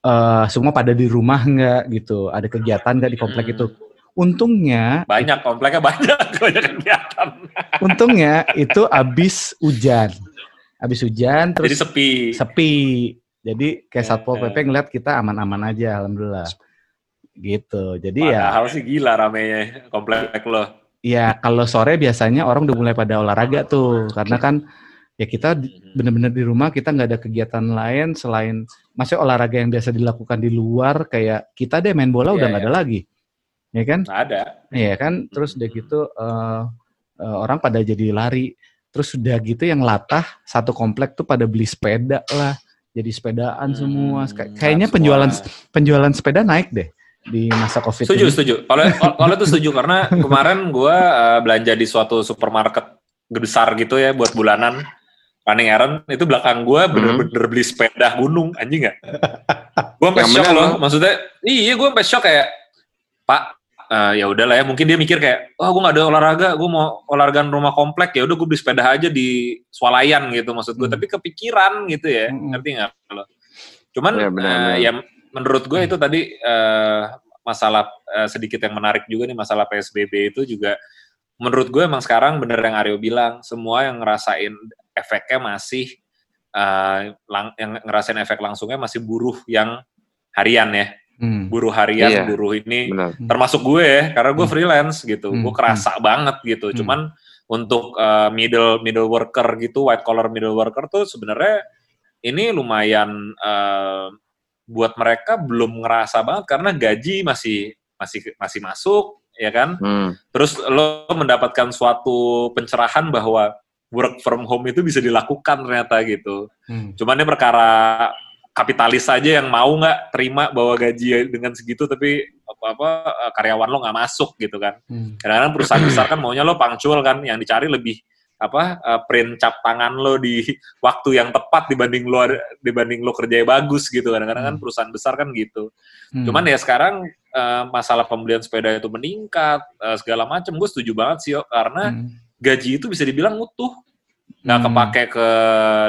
eh, semua pada di rumah nggak gitu ada kegiatan nggak di komplek Hmm. itu untungnya banyak kompleknya banyak. Banyak kegiatan. Untungnya itu abis hujan. Abis hujan jadi terus sepi. sepi jadi kayak Ya, satpol pp ngeliat kita aman-aman aja alhamdulillah. Gitu. Jadi ya Padahal sih gila ramenya komplek lo. ya kalau sore biasanya orang udah mulai pada olahraga tuh. Karena kan ya kita di- bener-bener di rumah kita nggak ada kegiatan lain selain masih olahraga yang biasa dilakukan di luar kayak kita deh main bola Iya, udah nggak iya. ada lagi. Ya kan? Ada. Iya kan, terus udah gitu eh, eh, orang pada jadi lari. Terus udah gitu yang latah satu komplek tuh pada beli sepeda lah, jadi sepedaan semua. Kay- Hmm, Kayaknya semua. penjualan penjualan sepeda naik deh di masa covid Setuju, ini. setuju. Kalau kalau itu setuju karena kemarin gua eh, belanja di suatu supermarket besar gitu ya buat bulanan running errand itu belakang gua bener-bener beli sepeda gunung anjing nggak? Gua sampai Yang shock bener loh. Maksudnya iya gua sampai shock kayak Pak eh, ya udahlah ya mungkin dia mikir kayak wah gua nggak ada olahraga gua mau olahraga rumah komplek ya udah gua beli sepeda aja di swalayan gitu maksud gua Hmm. tapi kepikiran gitu ya Hmm. ngerti nggak lo cuman Iya, benar, benar. ya menurut gue itu tadi eh, masalah eh, sedikit yang menarik juga nih masalah PSBB itu juga menurut gue emang sekarang bener yang Aryo bilang semua yang ngerasain efeknya masih eh, lang- yang ngerasain efek langsungnya masih buruh yang harian ya Hmm. buruh harian Iya. buruh ini Benar. termasuk gue ya karena gue Hmm. freelance gitu Hmm, gue kerasa banget gitu Hmm. cuman untuk eh, middle middle worker gitu white collar middle worker tuh sebenarnya ini lumayan eh, buat mereka belum ngerasa banget karena gaji masih masih masih masuk ya kan Hmm. terus lo mendapatkan suatu pencerahan bahwa work from home itu bisa dilakukan ternyata gitu Hmm. Cuman ini perkara kapitalis aja yang mau nggak terima bahwa gaji dengan segitu tapi apa apa karyawan lo nggak masuk gitu kan. Hmm. Kadang-kadang perusahaan besar kan maunya lo punctual kan, yang dicari lebih apa eh, print cap tangan lo di waktu yang tepat dibanding lo dibanding lo kerjanya bagus gitu. Kadang-kadang kan Hmm. perusahaan besar kan gitu. Hmm. Cuman ya sekarang eh, masalah pembelian sepeda itu meningkat eh, segala macam. Gue setuju banget sih, karena Hmm. gaji itu bisa dibilang utuh nggak Hmm. kepake ke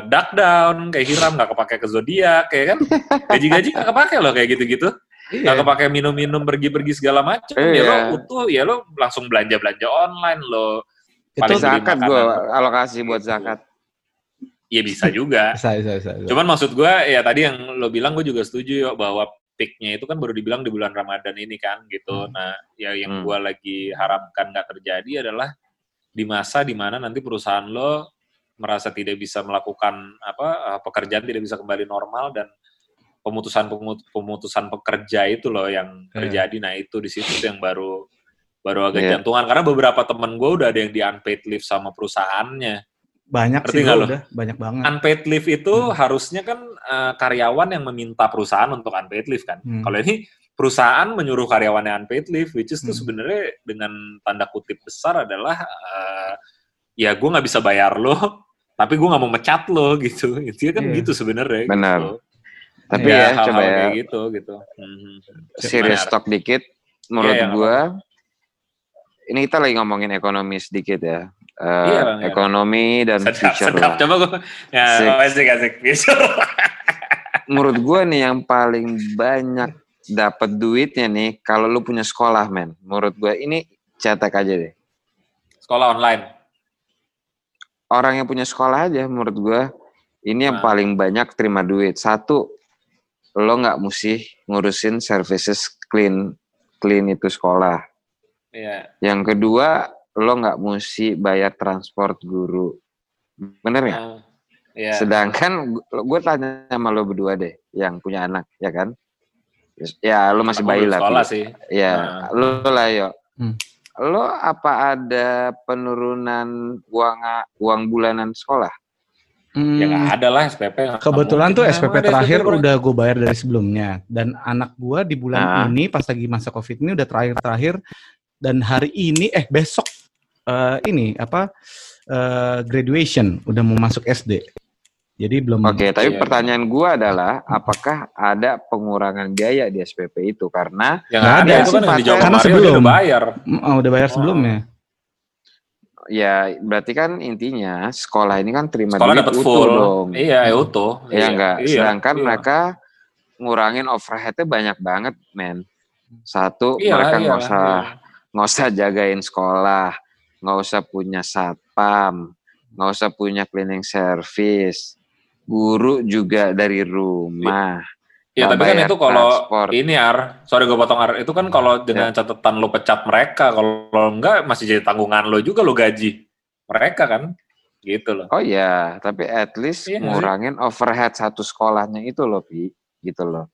duck down kayak Hiram nggak kepake ke zodiak kayak kan gaji-gaji nggak kepake loh kayak gitu-gitu Iya. nggak kepake minum-minum pergi-pergi segala macam ya Iya. lo utuh ya lo langsung belanja-belanja online lo Itu zakat gue alokasi buat zakat. ya bisa juga bisa, bisa, bisa, bisa. Cuman maksud gue ya tadi yang lo bilang gue juga setuju yo bahwa peaknya itu kan baru dibilang di bulan Ramadan ini kan gitu. Hmm. Nah ya yang Hmm. gue lagi harapkan nggak terjadi adalah di masa di mana nanti perusahaan lo merasa tidak bisa melakukan apa eh, pekerjaan tidak bisa kembali normal dan pemutusan pemut- pemutusan pekerja itu loh yang Iya. terjadi. Nah itu di situ tuh yang baru baru agak Iya. jantungan karena beberapa temen gue udah ada yang di unpaid leave sama perusahaannya. banyak ngerti sih lo? udah banyak banget. unpaid leave itu Hmm. harusnya kan eh, karyawan yang meminta perusahaan untuk unpaid leave kan. Hmm. Kalau ini perusahaan menyuruh karyawannya unpaid leave, which is tuh Hmm. sebenarnya dengan tanda kutip besar adalah eh, ya gue nggak bisa bayar lo, tapi gue nggak mau mecat lo gitu. Intinya kan Iya. gitu sebenarnya. Benar. Gitu. Tapi Ya, ya, hal-hal coba ya kayak gitu gitu. Mhm. serius talk dikit. Menurut Iya, iya, gua ini kita lagi ngomongin ekonomi sedikit ya. Eh, Iya, Bang, iya. ekonomi dan Sedap, future sedap. lah. Coba gue, ya Asik. asik. Future. Menurut gua nih yang paling banyak dapat duitnya nih kalau lu punya sekolah men. Menurut gua ini cetek aja deh. Sekolah online. Orang yang punya sekolah aja menurut gua ini yang Nah. paling banyak terima duit. Satu, lo nggak mesti ngurusin services clean clean itu sekolah. Iya. Yang kedua, lo nggak mesti bayar transport guru. Bener nggak? Ah, Iya. Sedangkan gue tanya sama lo berdua deh, yang punya anak, ya kan? Ya, lo masih bayi lah. Sekolah sih. Ya, Nah. lo lah yo. Hmm. Lo apa ada penurunan uang uang bulanan sekolah? Hmm, Ya nggak ada lah SPP. nggak Kebetulan tuh lah, SPP terakhir SPP, udah gue bayar dari sebelumnya dan anak gue di bulan Ah. ini pas lagi masa covid ini udah terakhir terakhir dan hari ini eh besok eh, ini apa eh, graduation udah mau masuk SD jadi belum Oke, tapi Iya. pertanyaan gue adalah, apakah ada pengurangan biaya di SPP itu? Karena Yang Nggak ada ada itu kan yang dijawab karena sebelum. udah bayar. Mm, oh, udah bayar Wow. sebelumnya ya berarti kan intinya sekolah ini kan terima Sekolah duit utuh full. dong. Iya, ya utuh. Iya enggak? Iya, Sedangkan iya. mereka ngurangin overheadnya banyak banget, men. Satu, Iya, mereka iya, nggak usah iya. nggak usah jagain sekolah, nggak usah punya satpam, nggak usah punya cleaning service. Guru juga dari rumah. Ya, tapi kan itu kalau transport. ini Ar, sorry gue potong Ar, itu kan kalau dengan catatan lo pecat mereka, kalau enggak masih jadi tanggungan lo juga lo gaji mereka kan, gitu loh. Oh iya, tapi at least Iya nggak sih? ngurangin overhead satu sekolahnya itu loh, Pi. Gitu loh.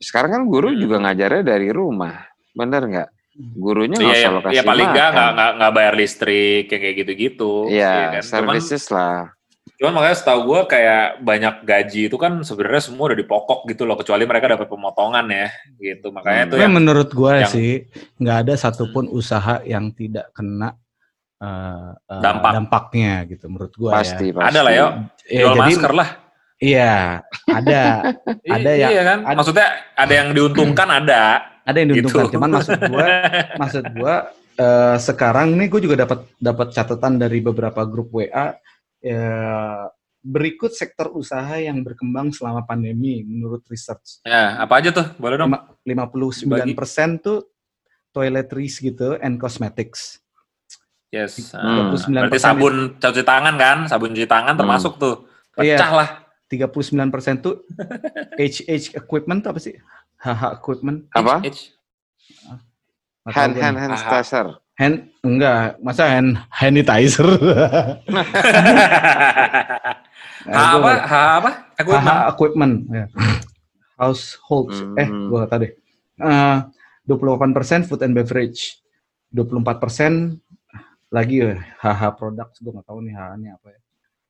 Sekarang kan guru Hmm. juga ngajarnya dari rumah. Bener nggak? Gurunya nggak Iya, usah ya, lo kasih ya paling nggak nggak nggak bayar listrik kayak gitu-gitu. Iya, kan? Cuman, services lah. Cuman makanya setahu gue kayak banyak gaji itu kan sebenarnya semua udah dipokok gitu loh, kecuali mereka dapat pemotongan ya, gitu. Makanya Hmm. itu yang menurut gue yang- sih nggak ada satupun usaha yang tidak kena eh, eh, Dampak. dampaknya gitu menurut gue Pasti, ya. pasti. ada lah ya, Ya, jual jadi masker lah. iya ada Ada yang- iya kan, ada- maksudnya ada yang diuntungkan ada. ada yang diuntungkan Gitu. cuman maksud gue maksud gua eh, sekarang nih gue juga dapat dapat catatan dari beberapa grup WA eh, berikut sektor usaha yang berkembang selama pandemi menurut research Ya, apa aja tuh? Boleh dong. Lima- 59% tuh toiletries gitu and cosmetics Yes. Hmm. Berarti sabun cuci tangan kan? Sabun cuci tangan Hmm. termasuk tuh. Iya. Pecah lah. 39% tuh HH equipment tuh apa sih? HH equipment. Apa? H- tahu Hand hand hand sanitizer. Hand enggak, masa hand sanitizer. H apa? H apa? Equipment. HH equipment. Ya. Household. Eh, Hmm. gua nggak tahu deh. Eh, 28% food and beverage. 24% lagi ya HH products. Gue nggak tahu nih HH-nya apa ya.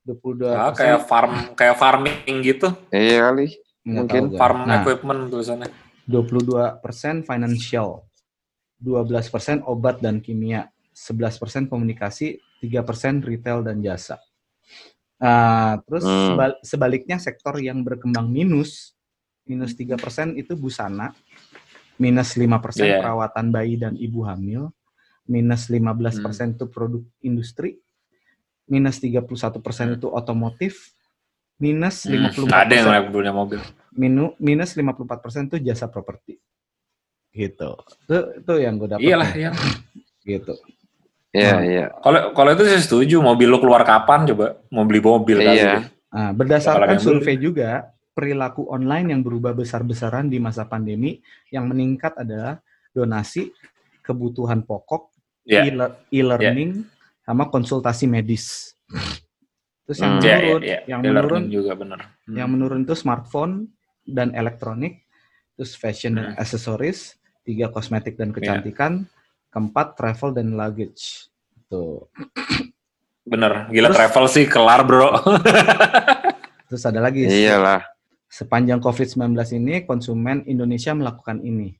22 Ah, kayak farm kayak farming gitu. Iya kali. mungkin Farm Nah, equipment tulisannya. 22% financial, 12% obat dan kimia, 11% komunikasi, 3% retail dan jasa. Nah, terus Hmm. sebal- sebaliknya sektor yang berkembang minus, minus 3% itu busana, minus 5% Iya. perawatan bayi dan ibu hamil, minus 15% itu produk industri, minus 31 persen itu otomotif, minus Hmm, 54 nggak ada yang punya mobil. minu, minus 54 persen itu jasa properti. Gitu. Itu, itu yang gue dapat. Iyalah, iya. Gitu. Iya, Hmm. iya. Kalau kalau itu saya setuju. Mobil lu keluar kapan coba? Mau beli mobil kali. Iya. deh. Nah, berdasarkan yang survei juga, perilaku online yang berubah besar-besaran di masa pandemi, yang meningkat adalah donasi, kebutuhan pokok, Iya. e- e-learning, sama konsultasi medis. Terus yang Hmm. Iya, iya, menurun, iya. yang E-learning menurun, juga benar. Hmm. yang menurun itu smartphone dan elektronik, terus fashion dan Hmm. aksesoris, tiga kosmetik Iya. dan kecantikan, keempat travel dan luggage. Tuh. Bener, gila Terus- travel sih kelar bro. Terus ada lagi. Iyalah. Sepanjang COVID-19 ini, konsumen Indonesia melakukan ini.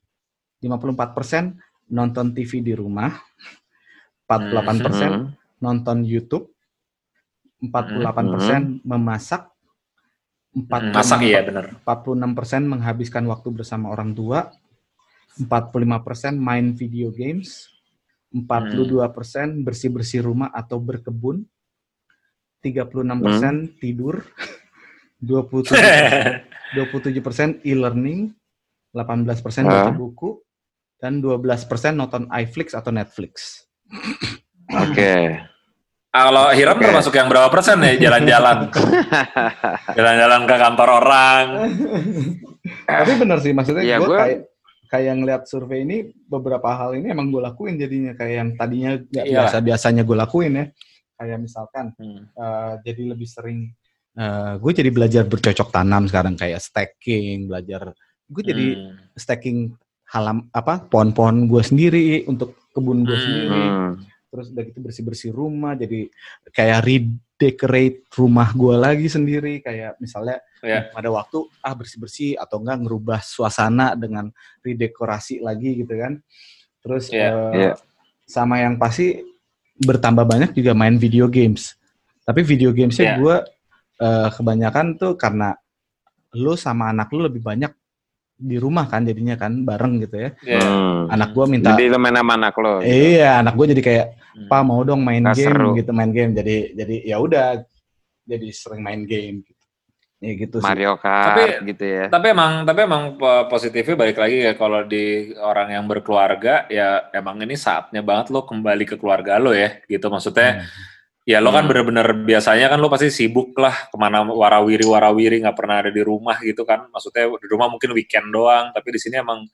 54% nonton TV di rumah, 48% Hmm. nonton YouTube, 48% memasak, 46% Masak iya bener. 46% menghabiskan waktu bersama orang tua, 45% main video games, 42% bersih-bersih rumah atau berkebun, 36% tidur, 27 27% e-learning, 18% baca Hah? buku, dan 12% nonton iFlix atau Netflix. Oke. Kalau Hiram Oke. termasuk yang berapa persen ya jalan-jalan? jalan-jalan ke kantor orang. Tapi benar sih, maksudnya Iya, gue gua- kayak ngeliat survei ini beberapa hal ini emang gue lakuin jadinya kayak yang tadinya nggak Iya. biasa biasanya gue lakuin ya. Kayak misalkan Hmm. eh, jadi lebih sering gue jadi belajar bercocok tanam sekarang kayak stacking, belajar gue jadi Hmm. stacking halam apa pohon-pohon gue sendiri untuk kebun gue Hmm. sendiri Hmm. terus udah gitu bersih bersih rumah jadi kayak redecorate rumah gue lagi sendiri kayak misalnya Ya. pada waktu ah bersih bersih atau enggak ngerubah suasana dengan redekorasi lagi gitu kan terus Iya. eh, Iya. sama yang pasti bertambah banyak juga main video games tapi video gamesnya Iya. gue eh, kebanyakan tuh karena lu sama anak lu lebih banyak di rumah kan jadinya kan bareng gitu ya Ya. Hmm. anak gue minta Jadi lu main sama anak lo. gitu. Iya, anak gue jadi kayak, Hmm. "Pa mau dong main Nggak game seru. gitu, main game." Jadi jadi ya udah jadi sering main game gitu. Ya gitu sih. Mario Kart Tapi- gitu ya. Tapi emang tapi emang po- positifnya balik lagi ya kalau di orang yang berkeluarga ya emang ini saatnya banget lo kembali ke keluarga lo ya gitu maksudnya Hmm. ya lo kan Hmm. bener-bener biasanya kan lo pasti sibuk lah ke mana warawiri warawiri nggak pernah ada di rumah gitu kan maksudnya di rumah mungkin weekend doang tapi di sini emang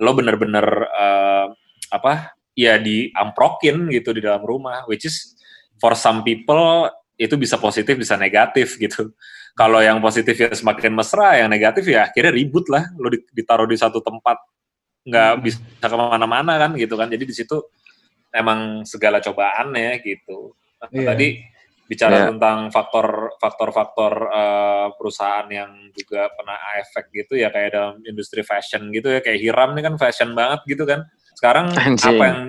lo bener-bener eh, apa ya diamprokin gitu di dalam rumah which is for some people itu bisa positif bisa negatif gitu kalau yang positif ya semakin mesra yang negatif ya akhirnya ribut lah lo di- ditaruh di satu tempat nggak Hmm. bisa ke mana-mana kan gitu kan jadi di situ emang segala cobaannya gitu Nah, Iya. tadi bicara Iya. tentang faktor faktor-faktor eh, perusahaan yang juga pernah efek gitu ya kayak dalam industri fashion gitu ya kayak Hiram ini kan fashion banget gitu kan sekarang Anjing. apa yang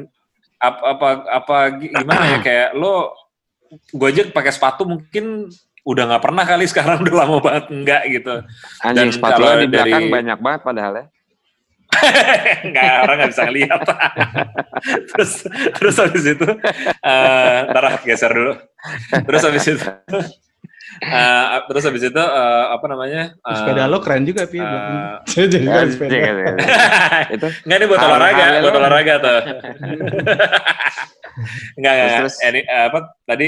apa apa apa gi- gimana ya kayak lo gue aja pakai sepatu mungkin udah nggak pernah kali sekarang udah lama banget enggak gitu Anjing dan sepatu di belakang dari- banyak banget padahal ya. nggak orang nggak bisa ngeliat terus terus habis itu eh ntar ah, geser dulu terus habis itu eh, terus habis itu eh, apa namanya eh, sepeda lo keren juga, Pi. eh, Saya jadi kan sepeda. gitu. Itu Nggak ini buat olahraga, buat olahraga tuh. Enggak, enggak. Terus, terus. Ini apa tadi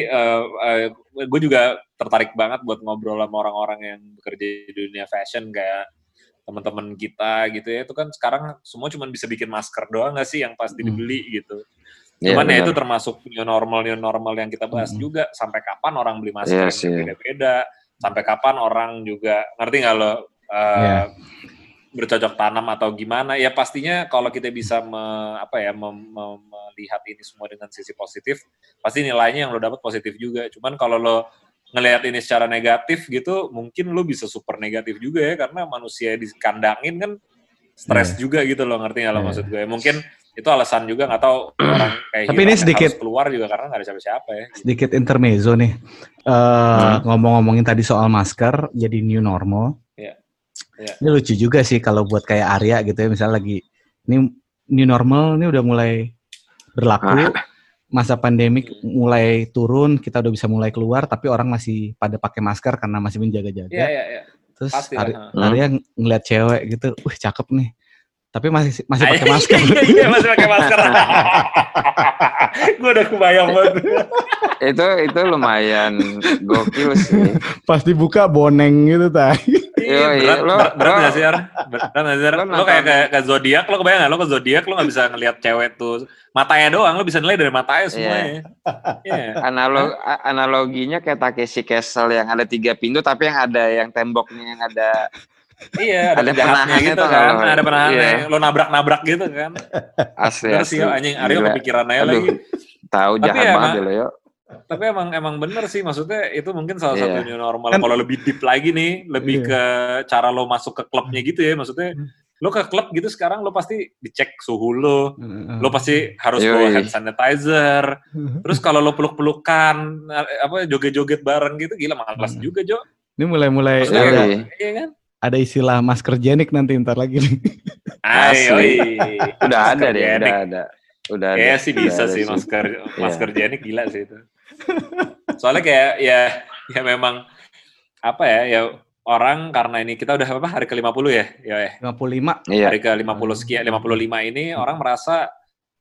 gue juga tertarik banget buat ngobrol sama orang-orang yang bekerja di dunia fashion kayak teman-teman kita gitu ya. Itu kan sekarang semua cuma bisa bikin masker doang nggak sih yang pasti Hmm. dibeli gitu. Iya, Cuman ya itu termasuk new normal new normal yang kita bahas Mm-mm. juga sampai kapan orang beli masker Iya yang beda-beda, sampai kapan orang juga ngerti nggak lo uh, Iya. bercocok tanam atau gimana? Ya pastinya kalau kita bisa me- apa ya mem- mem- melihat ini semua dengan sisi positif, pasti nilainya yang lo dapat positif juga. Cuman kalau lo ngelihat ini secara negatif gitu, mungkin lo bisa super negatif juga ya karena manusia dikandangin kan stres juga gitu loh ngerti nggak lo Iya. maksud gue? Mungkin itu alasan juga nggak tahu orang kayak Tapi ini sedikit- keluar juga karena nggak ada siapa-siapa ya. Sedikit intermezzo nih. Eh, Hmm. Ngomong-ngomongin tadi soal masker, jadi new normal. Iya. Iya. Ini lucu juga sih kalau buat kayak Arya gitu ya, misalnya lagi ini new normal ini udah mulai berlaku. masa pandemik mulai turun, kita udah bisa mulai keluar, tapi orang masih pada pakai masker karena masih menjaga-jaga. Iya, iya, iya. Terus Pasti. Arya ng- ngeliat cewek gitu, wih cakep nih. Tapi masih masih pakai masker. Iya, iya, masih pakai masker. gue udah kebayang banget. itu itu lumayan gokil sih. Pas dibuka boneng gitu tadi. Iya, Iya, berat, lo- berat, berat lo- gak sih, Ar? Berat gak sih, Ar? lo Lo nonton- kayak ke, ke zodiak, lo kebayang gak? Lo ke zodiak, lo gak bisa ngelihat cewek tuh. Matanya doang, lo bisa nilai dari matanya semuanya. Iya. Analog analoginya kayak Takeshi Castle yang ada tiga pintu tapi yang ada yang temboknya yang ada Iya, ada Ada gitu kan. kalau- Ada penahannya. iya. Lo nabrak-nabrak gitu kan. asli asli. sih, anjing. Aryo Gila. kepikiran aja Aduh. lagi. Tahu Tapi jahat ya, banget ya. Tapi emang emang bener sih, maksudnya itu mungkin salah Iya. satu new normal. Kan- Kalau lebih deep lagi nih, lebih Iya. ke cara lo masuk ke klubnya gitu ya. Maksudnya lo ke klub gitu sekarang lo pasti dicek suhu lo. Lo pasti harus bawa hand sanitizer. Terus kalau lo peluk-pelukan, apa joget-joget bareng gitu, gila malas Hmm. juga Jo. Ini mulai-mulai. Iya kan? Ada istilah masker jenik nanti ntar lagi nih. Ayo, Udah ada deh, udah ada. Udah ada. Kayaknya sih udah bisa ada sih masker Iya. masker jenik gila sih itu. Soalnya kayak ya ya memang apa ya ya orang karena ini kita udah apa hari ke-50 ya ya ya. 55 Iya. hari ke-50 sekian 55 ini orang merasa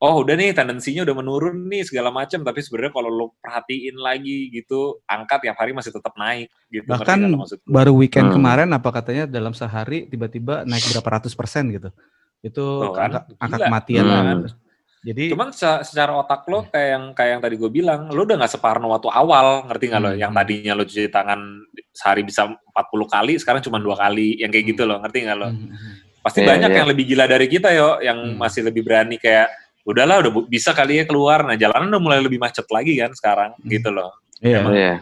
oh udah nih tendensinya udah menurun nih segala macam tapi sebenarnya kalau lo perhatiin lagi gitu angka tiap hari masih tetap naik gitu Bahkan lo baru weekend Hmm. kemarin apa katanya dalam sehari tiba-tiba naik berapa ratus persen gitu. Itu Tuh kan, angka, angka gila. kematian Hmm. kan. Jadi Cuman se- secara otak lo kayak yang kayak yang tadi gue bilang, lo udah nggak separno waktu awal, ngerti nggak lo? Hmm. Yang tadinya lo cuci tangan sehari bisa 40 kali, sekarang cuma dua kali, yang kayak gitu lo, ngerti nggak lo? Hmm. Pasti Iya, banyak iya. yang lebih gila dari kita yo, yang Hmm. masih lebih berani kayak, udahlah udah bisa kali ya keluar, nah jalanan udah mulai lebih macet lagi kan sekarang, Hmm. gitu loh. Iya. Iya.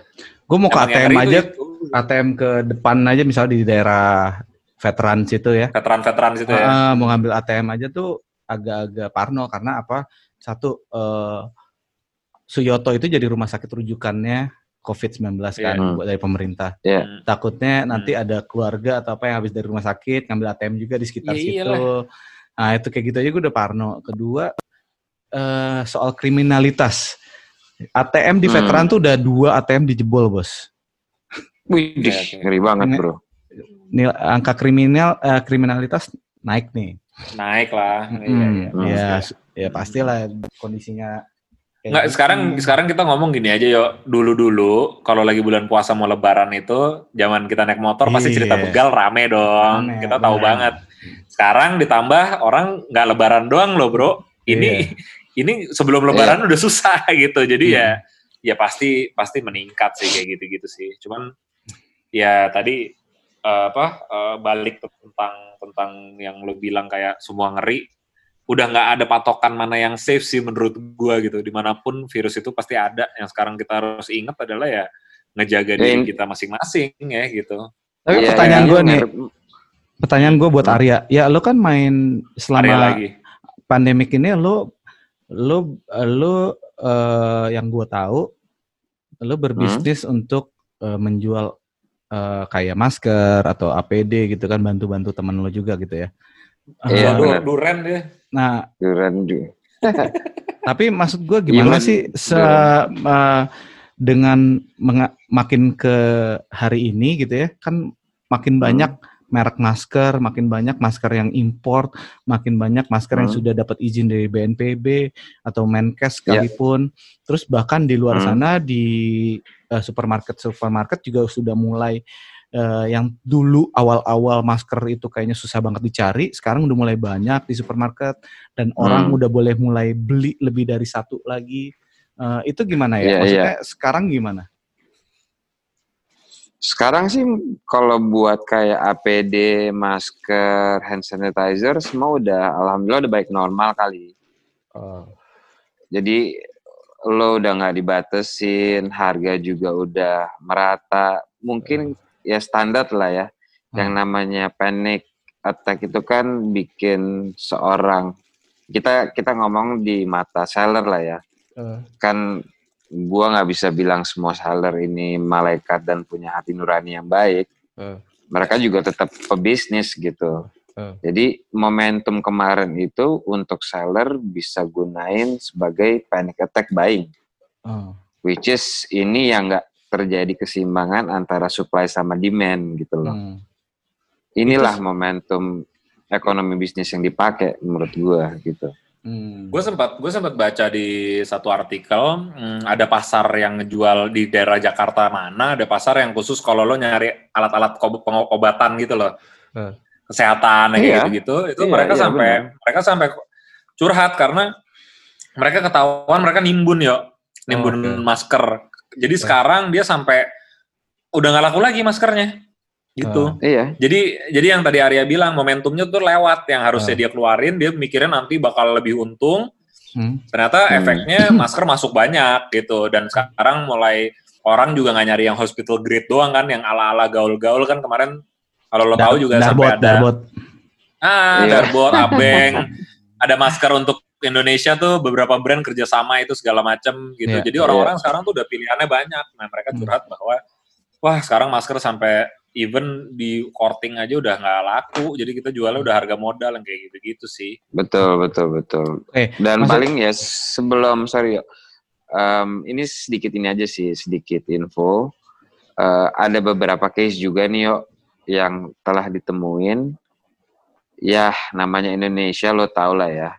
Gue mau ke ATM aja, tuh itu, ATM ke depan aja misalnya di daerah veteran situ ya. veteran-veteran situ ya. Ah, mau ngambil ATM aja tuh agak-agak parno karena apa? Satu eh, Suyoto itu jadi rumah sakit rujukannya COVID-19 kan buat dari pemerintah. Hmm. Takutnya nanti ada keluarga atau apa yang habis dari rumah sakit ngambil ATM juga di sekitar Iya, situ. iyalah. Nah, itu kayak gitu aja gue udah parno. Kedua eh, soal kriminalitas. ATM di Hmm. veteran tuh udah dua ATM dijebol, Bos. Wih, oke. ngeri banget, Bro. Nil, angka kriminal eh, kriminalitas naik nih. Naik lah. Iya, Hmm, iya. Hmm. ya, su- ya pastilah kondisinya. Nggak, gitu. sekarang sekarang kita ngomong gini aja yo. Dulu-dulu kalau lagi bulan puasa mau lebaran itu, zaman kita naik motor pasti cerita Iya. begal rame dong. Rame, kita tahu bener. banget. Sekarang ditambah orang nggak lebaran doang loh, Bro. Ini Iya. ini sebelum lebaran udah susah gitu. Jadi ya Hmm. ya pasti pasti meningkat sih kayak gitu-gitu sih. Cuman ya tadi eh, apa eh, balik tentang tentang yang lo bilang kayak semua ngeri udah nggak ada patokan mana yang safe sih menurut gua gitu di mana pun virus itu pasti ada yang sekarang kita harus ingat adalah ya ngejaga diri Yang- kita masing-masing ya gitu Tapi Iya, pertanyaan gue iya, nih, pertanyaan gue buat Arya. Ya lo kan main selama lagi pandemik ini lo lo lo eh, yang gue tahu lo berbisnis Hmm. untuk eh, menjual eh, kayak masker atau APD gitu kan bantu-bantu teman lo juga gitu ya. Iya, benar. duren deh nah, Duran juga. tapi maksud gue gimana Gimana? sih se eh, dengan menga- makin ke hari ini gitu ya kan makin Hmm. Merek masker, makin banyak masker yang import, makin banyak masker yang Hmm. sudah dapat izin dari BNPB atau Menkes Ya. sekalipun. Terus bahkan di luar Hmm. sana di eh, supermarket supermarket juga sudah mulai eh, yang dulu awal-awal masker itu kayaknya susah banget dicari, sekarang udah mulai banyak di supermarket dan orang Hmm. udah boleh mulai beli lebih dari satu lagi. Eh, itu gimana ya? Iya, Maksudnya sekarang gimana? Sekarang sih kalau buat kayak APD, masker, hand sanitizer semua udah alhamdulillah udah baik normal kali. Jadi lo udah nggak dibatesin, harga juga udah merata. Mungkin ya standar lah ya. Yang namanya panic attack itu kan bikin seorang kita kita ngomong di mata seller lah ya. Eh, Kan gua nggak bisa bilang semua seller ini malaikat dan punya hati nurani yang baik. Eh. Mereka juga tetap pebisnis gitu. Uh. Jadi momentum kemarin itu untuk seller bisa gunain sebagai panic attack buying. Uh. Which is ini yang nggak terjadi keseimbangan antara supply sama demand gitu loh. Hmm. Inilah Itu- momentum ekonomi bisnis yang dipakai menurut gua gitu. Hmm. Gue sempat gue sempat baca di satu artikel hmm, ada pasar yang ngejual di daerah Jakarta mana ada pasar yang khusus kalau lo nyari alat-alat pengobatan gitu loh Eh. kesehatan kayak Iya. gitu-gitu itu Iya, mereka iya, sampai mereka sampai curhat karena mereka ketahuan mereka nimbun yo nimbun Oh, oke. masker jadi Eh. sekarang dia sampai udah nggak laku lagi maskernya gitu Oh. Iya, jadi jadi yang tadi Arya bilang momentumnya tuh lewat yang harusnya Ah. dia keluarin dia mikirnya nanti bakal lebih untung Hmm. ternyata Hmm. efeknya masker masuk banyak gitu dan sekarang mulai orang juga nggak nyari yang hospital grade doang kan yang ala-ala gaul-gaul kan kemarin kalau lo tahu juga sampai Darbot, ada darbot. ah Iya. darbot abeng ada masker untuk Indonesia tuh beberapa brand kerjasama itu segala macam gitu Iya. jadi orang-orang sekarang tuh udah pilihannya banyak nah mereka Hmm. curhat bahwa wah sekarang masker sampai even di korting aja udah nggak laku jadi kita jualnya udah harga modal yang kayak gitu-gitu sih betul betul betul. Eh, Dan maksud- paling ya sebelum sorry em, ini sedikit ini aja sih sedikit info. Eh, ada beberapa case juga nih yo yang telah ditemuin. Ya namanya Indonesia lo tau lah ya.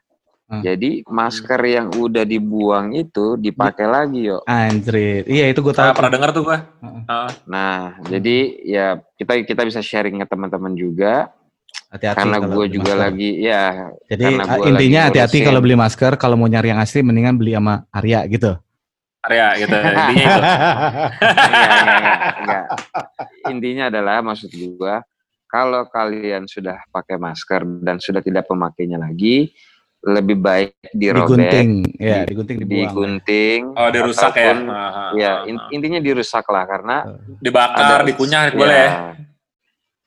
Hmm. Jadi masker yang udah dibuang itu dipakai lagi yo. Anjrit. Iya itu gue tahu. Ah, pernah dengar tuh gua Heeh. Ah, Nah jadi ya kita kita bisa sharing ke teman-teman juga. Hati-hati karena gue juga masker. lagi ya. Jadi karena gua intinya hati-hati kalau beli masker, kalau mau nyari yang asli mendingan beli sama Arya gitu. Arya gitu intinya itu enggak, enggak, enggak, enggak. Intinya adalah maksud gua kalau kalian sudah pakai masker dan sudah tidak pemakainya lagi, lebih baik dirobek, digunting, ya digunting dibuang. digunting, oh dirusak ya ataupun- Ah, ah, Ya, ah, in- ah. intinya dirusak lah karena dibakar ada- dikunyah ya, boleh ya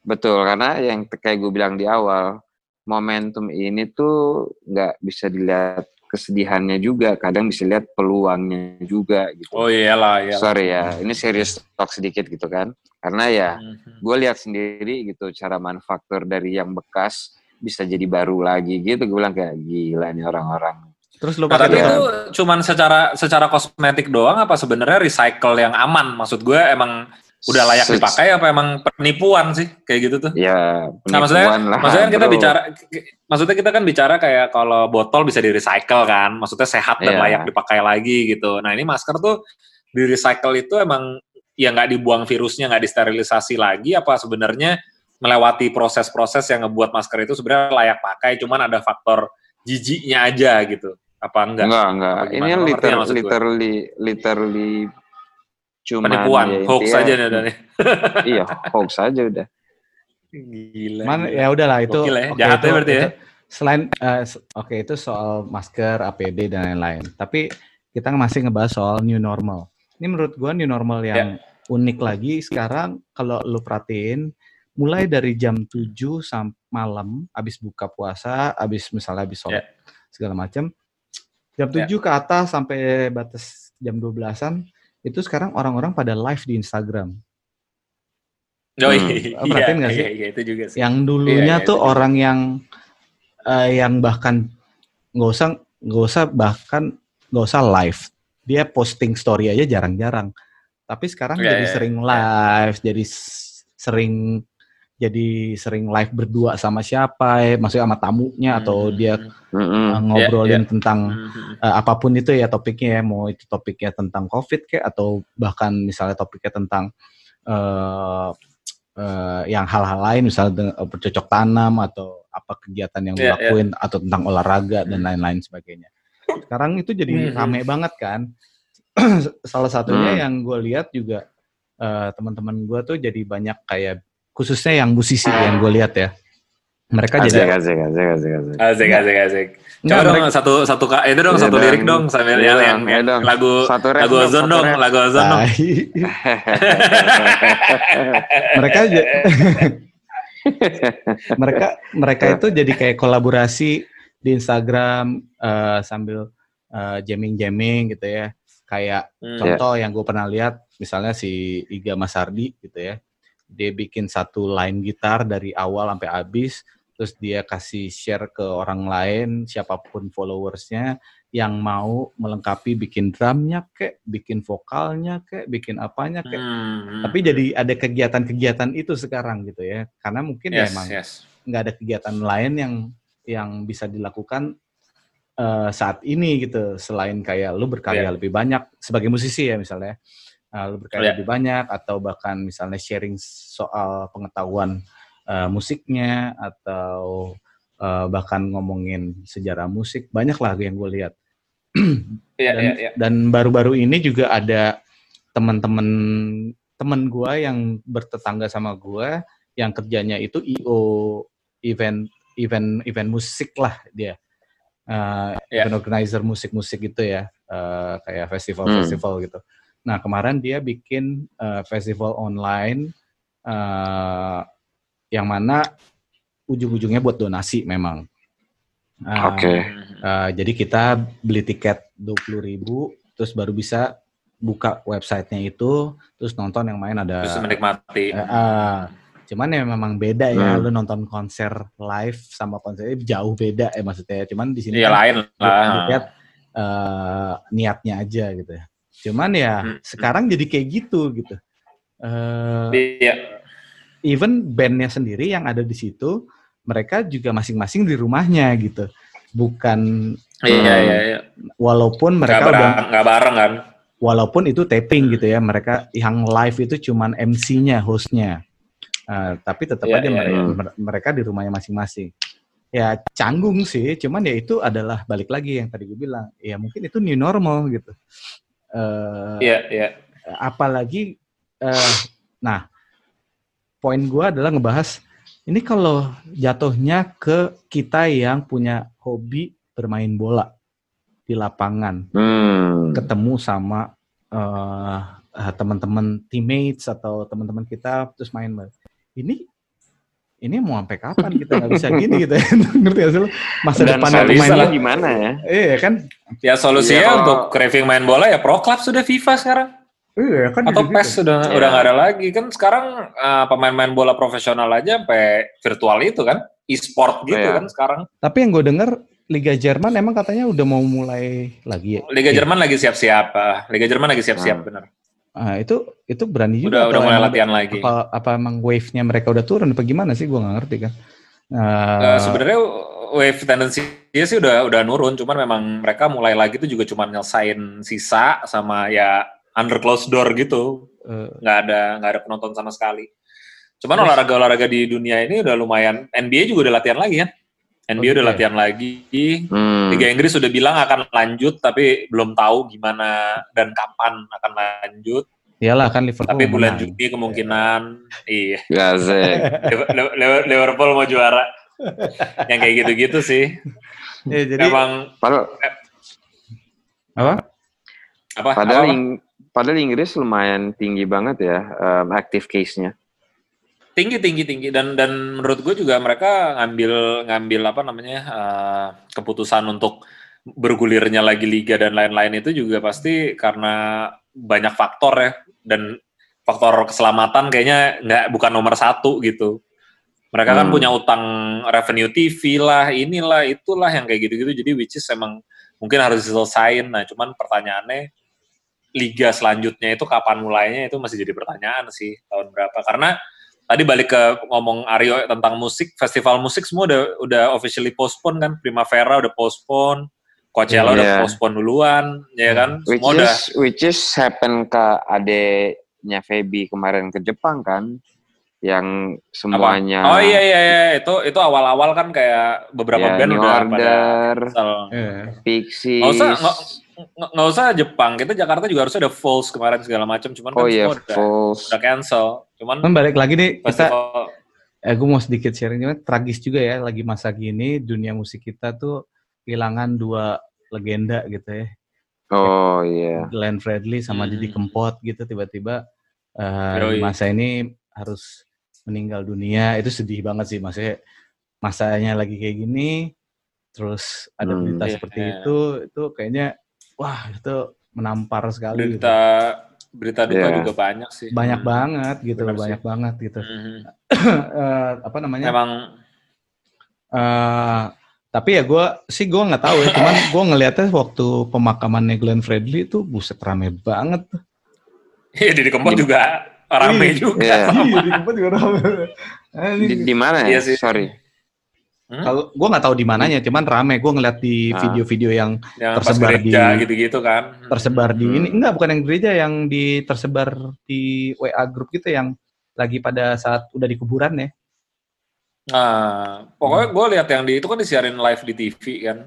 Betul, karena yang kayak gue bilang di awal, momentum ini tuh nggak bisa dilihat kesedihannya juga, kadang bisa lihat peluangnya juga gitu. oh iyalah iyalah Sorry ya, ini serius talk sedikit gitu kan. Karena ya, Mhm. gue lihat sendiri gitu cara manufaktur dari yang bekas bisa jadi baru lagi gitu. Gue bilang kayak gila nih orang-orang. Terus lu Nah, pakai tapi itu cuman secara secara kosmetik doang apa sebenarnya recycle yang aman? Maksud gue emang udah layak Se- dipakai apa emang penipuan sih kayak gitu tuh? Ya Nah, maksudnya, penipuan lah. maksudnya kan kita bro. bicara, maksudnya kita kan bicara kayak kalau botol bisa di recycle kan, maksudnya sehat dan Iya. layak dipakai lagi gitu. Nah ini masker tuh di recycle itu emang ya nggak dibuang virusnya, nggak disterilisasi lagi, apa sebenarnya melewati proses-proses yang ngebuat masker itu sebenarnya layak pakai, cuman ada faktor jijiknya aja gitu, apa enggak? Enggak, enggak. Apa Ini liter, gue? literally, literally cuman Penipuan, ya hoax intinya- aja nih udah nih. iya, hoax aja udah. Gila. Mana gila. ya udahlah itu. Gokil ya, oke, jahatnya itu- berarti ya. itu Selain eh, s- oke itu soal masker, APD dan lain-lain. Tapi kita masih ngebahas soal new normal. Ini menurut gua new normal yang unik lagi sekarang kalau lu perhatiin mulai dari jam 7 sampai malam habis buka puasa, habis misalnya habis sholat segala macam. Jam 7 ke atas sampai batas jam 12-an itu sekarang orang-orang pada live di Instagram. Oh, Hmm. iya, Perhatiin nggak sih? Iya, iya, itu juga sih. yang dulunya Iya, iya, tuh juga. orang yang eh, yang bahkan nggak usah nggak usah bahkan nggak usah live dia posting story aja jarang-jarang tapi sekarang Iya, jadi iya, sering iya. live jadi s- sering jadi sering live berdua sama siapa ya maksudnya sama tamunya atau Hmm. dia Mm-mm. eh, ngobrolin iya. tentang Hmm. eh, apa pun itu ya topiknya ya mau itu topiknya tentang covid kayak atau bahkan misalnya topiknya tentang eh eh, yang hal-hal lain misalnya dengan- bercocok tanam atau apa kegiatan yang Iya, dilakuin atau tentang olahraga dan lain-lain sebagainya sekarang itu jadi Mhm. rame banget kan salah satunya Hmm. yang gue lihat juga eh, teman-teman gue tuh jadi banyak kayak khususnya yang musisi yang gue lihat ya mereka Asik, jadi asik, asik, asik, asik. Asik, asik, asik. Enggak, Coba dong mereka- satu satu kak itu dong Iya satu dong. lirik dong sambil Iya yang, dong, yang, iya yang dong. lagu Satu rap lagu ozon dong, rap. lagu ozon dong. Mereka mereka mereka itu jadi kayak kolaborasi di Instagram eh, sambil jamming jamming gitu ya kayak Hmm. contoh yang gue pernah lihat misalnya si Iga Masardi gitu ya dia bikin satu line gitar dari awal sampai habis terus dia kasih share ke orang lain siapa pun followersnya yang mau melengkapi bikin drumnya kek, bikin vokalnya kek, bikin apanya kek. Hmm. Tapi jadi ada kegiatan-kegiatan itu sekarang gitu ya, karena mungkin ya yes, ya emang yes. nggak ada kegiatan lain yang yang bisa dilakukan uh, saat ini gitu, selain kayak lu berkarya yeah. lebih banyak sebagai musisi ya misalnya, uh, berkarya yeah. lebih banyak atau bahkan misalnya sharing soal pengetahuan uh, musiknya atau uh, bahkan ngomongin sejarah musik banyak lah yang gue lihat yeah, dan, yeah, yeah. dan baru-baru ini juga ada teman-teman teman gue yang bertetangga sama gue yang kerjanya itu io event event event musik lah dia uh, yeah. event organizer musik-musik gitu ya uh, kayak festival-festival hmm. gitu nah kemarin dia bikin uh, festival online uh, yang mana ujung-ujungnya buat donasi memang. Uh, Oke. Okay. Uh, jadi kita beli tiket dua puluh ribu, terus baru bisa buka websitenya itu, terus nonton yang main ada. Terus menikmati. Uh, uh, cuman ya memang beda ya, hmm. lu nonton konser live sama konser jauh beda ya maksudnya. Cuman di sini ya, kan lain lah. Lihat uh, niatnya aja gitu ya. Cuman ya hmm. sekarang jadi kayak gitu gitu. Uh, iya even bandnya sendiri yang ada di situ mereka juga masing-masing di rumahnya gitu bukan iya iya, iya. walaupun mereka gak udah nggak bareng kan walaupun itu taping gitu ya mereka yang live itu cuman MC-nya hostnya uh, tapi tetap yeah, aja yeah, mereka, yeah. mereka di rumahnya masing-masing ya canggung sih cuman ya itu adalah balik lagi yang tadi gue bilang ya mungkin itu new normal gitu uh, iya yeah, iya yeah. apalagi uh, nah poin gue adalah ngebahas ini kalau jatuhnya ke kita yang punya hobi bermain bola di lapangan, hmm. ketemu sama uh, teman-teman teammates atau teman-teman kita terus main ini ini mau sampai kapan kita nggak bisa gini gitu ya ngerti gak sih masa Dan depan main gimana ya iya kan ya solusinya ya, untuk craving main bola ya pro club sudah FIFA sekarang Iya kan. Atau PES sudah ya. udah nggak ada lagi kan sekarang uh, pemain-pemain bola profesional aja sampai virtual itu kan e-sport gitu ya. kan sekarang. Tapi yang gue dengar Liga Jerman emang katanya udah mau mulai lagi ya. Liga ya. Jerman lagi siap-siap. Uh, Liga Jerman lagi siap-siap hmm. benar. Ah, itu itu berani juga. Udah udah mulai latihan lagi. Apa, apa emang wave-nya mereka udah turun apa gimana sih? Gue nggak ngerti kan. Uh, uh, sebenarnya wave tendensi sih udah udah nurun, cuman memang mereka mulai lagi itu juga cuma nyelesain sisa sama ya under closed door gitu eh. nggak uh. ada nggak ada penonton sama sekali cuman olahraga olahraga di dunia ini udah lumayan NBA juga udah latihan lagi kan NBA okay. udah latihan lagi hmm. Liga Inggris sudah bilang akan lanjut tapi belum tahu gimana dan kapan akan lanjut Iyalah kan Liverpool. Tapi bulan Juni kemungkinan iya. Liverpool mau juara. Yang kayak gitu-gitu sih. Ya, jadi emang padahal, apa? Apa? Padahal apa? Padahal Inggris lumayan tinggi banget ya um, active case-nya. Tinggi tinggi tinggi dan dan menurut gue juga mereka ngambil ngambil apa namanya uh, keputusan untuk bergulirnya lagi liga dan lain-lain itu juga pasti karena banyak faktor ya dan faktor keselamatan kayaknya nggak bukan nomor satu gitu. Mereka kan hmm. kan punya utang revenue TV lah, inilah, itulah yang kayak gitu-gitu. Jadi which is emang mungkin harus diselesain. Nah, cuman pertanyaannya liga selanjutnya itu kapan mulainya itu masih jadi pertanyaan sih tahun berapa karena tadi balik ke ngomong Aryo tentang musik festival musik semua udah udah officially postpone kan Primavera udah postpone Coachella yeah. udah postpone duluan ya kan which semua is, udah which is happen ke adeknya Feby kemarin ke Jepang kan yang semuanya Apa? Oh iya iya iya itu itu awal-awal kan kayak beberapa yeah, band New udah Order, pada yeah. Pixies. Nggak usah nggak usah Jepang. Kita Jakarta juga harusnya ada Falls kemarin segala macam. Cuman kan oh, iya, semua udah, udah cancel. Cuman kan balik lagi nih kita eh, gue mau sedikit sharing cuman tragis juga ya lagi masa gini dunia musik kita tuh kehilangan dua legenda gitu ya. Oh iya. Yeah. Glenn Fredly sama hmm. Didi Kempot gitu tiba-tiba uh, di masa ini harus meninggal dunia. Itu sedih banget sih maksudnya masanya lagi kayak gini terus ada hmm, berita iya, seperti iya. itu itu kayaknya wah itu menampar sekali. Berita gitu. berita duka yeah. juga banyak sih. Banyak hmm. banget gitu, Benar banyak sih. banget gitu. Hmm. uh, apa namanya? Memang Uh, tapi ya gue sih gue nggak tahu ya, cuman gue ngelihatnya waktu pemakamannya Glenn Fredly itu buset rame banget. Iya di Kempot juga rame iya, juga. Iya, iya di Kempot juga rame. di, di mana ya? Iya sih. Sorry. Hmm? Kalau gue nggak tahu di mananya, cuman rame. Gue ngeliat di ah. video-video yang, yang tersebar di gitu-gitu kan. Tersebar di hmm. ini enggak bukan yang gereja yang di tersebar di WA grup gitu yang lagi pada saat udah di kuburan ya. Nah, pokoknya gue lihat yang di itu kan disiarin live di TV kan.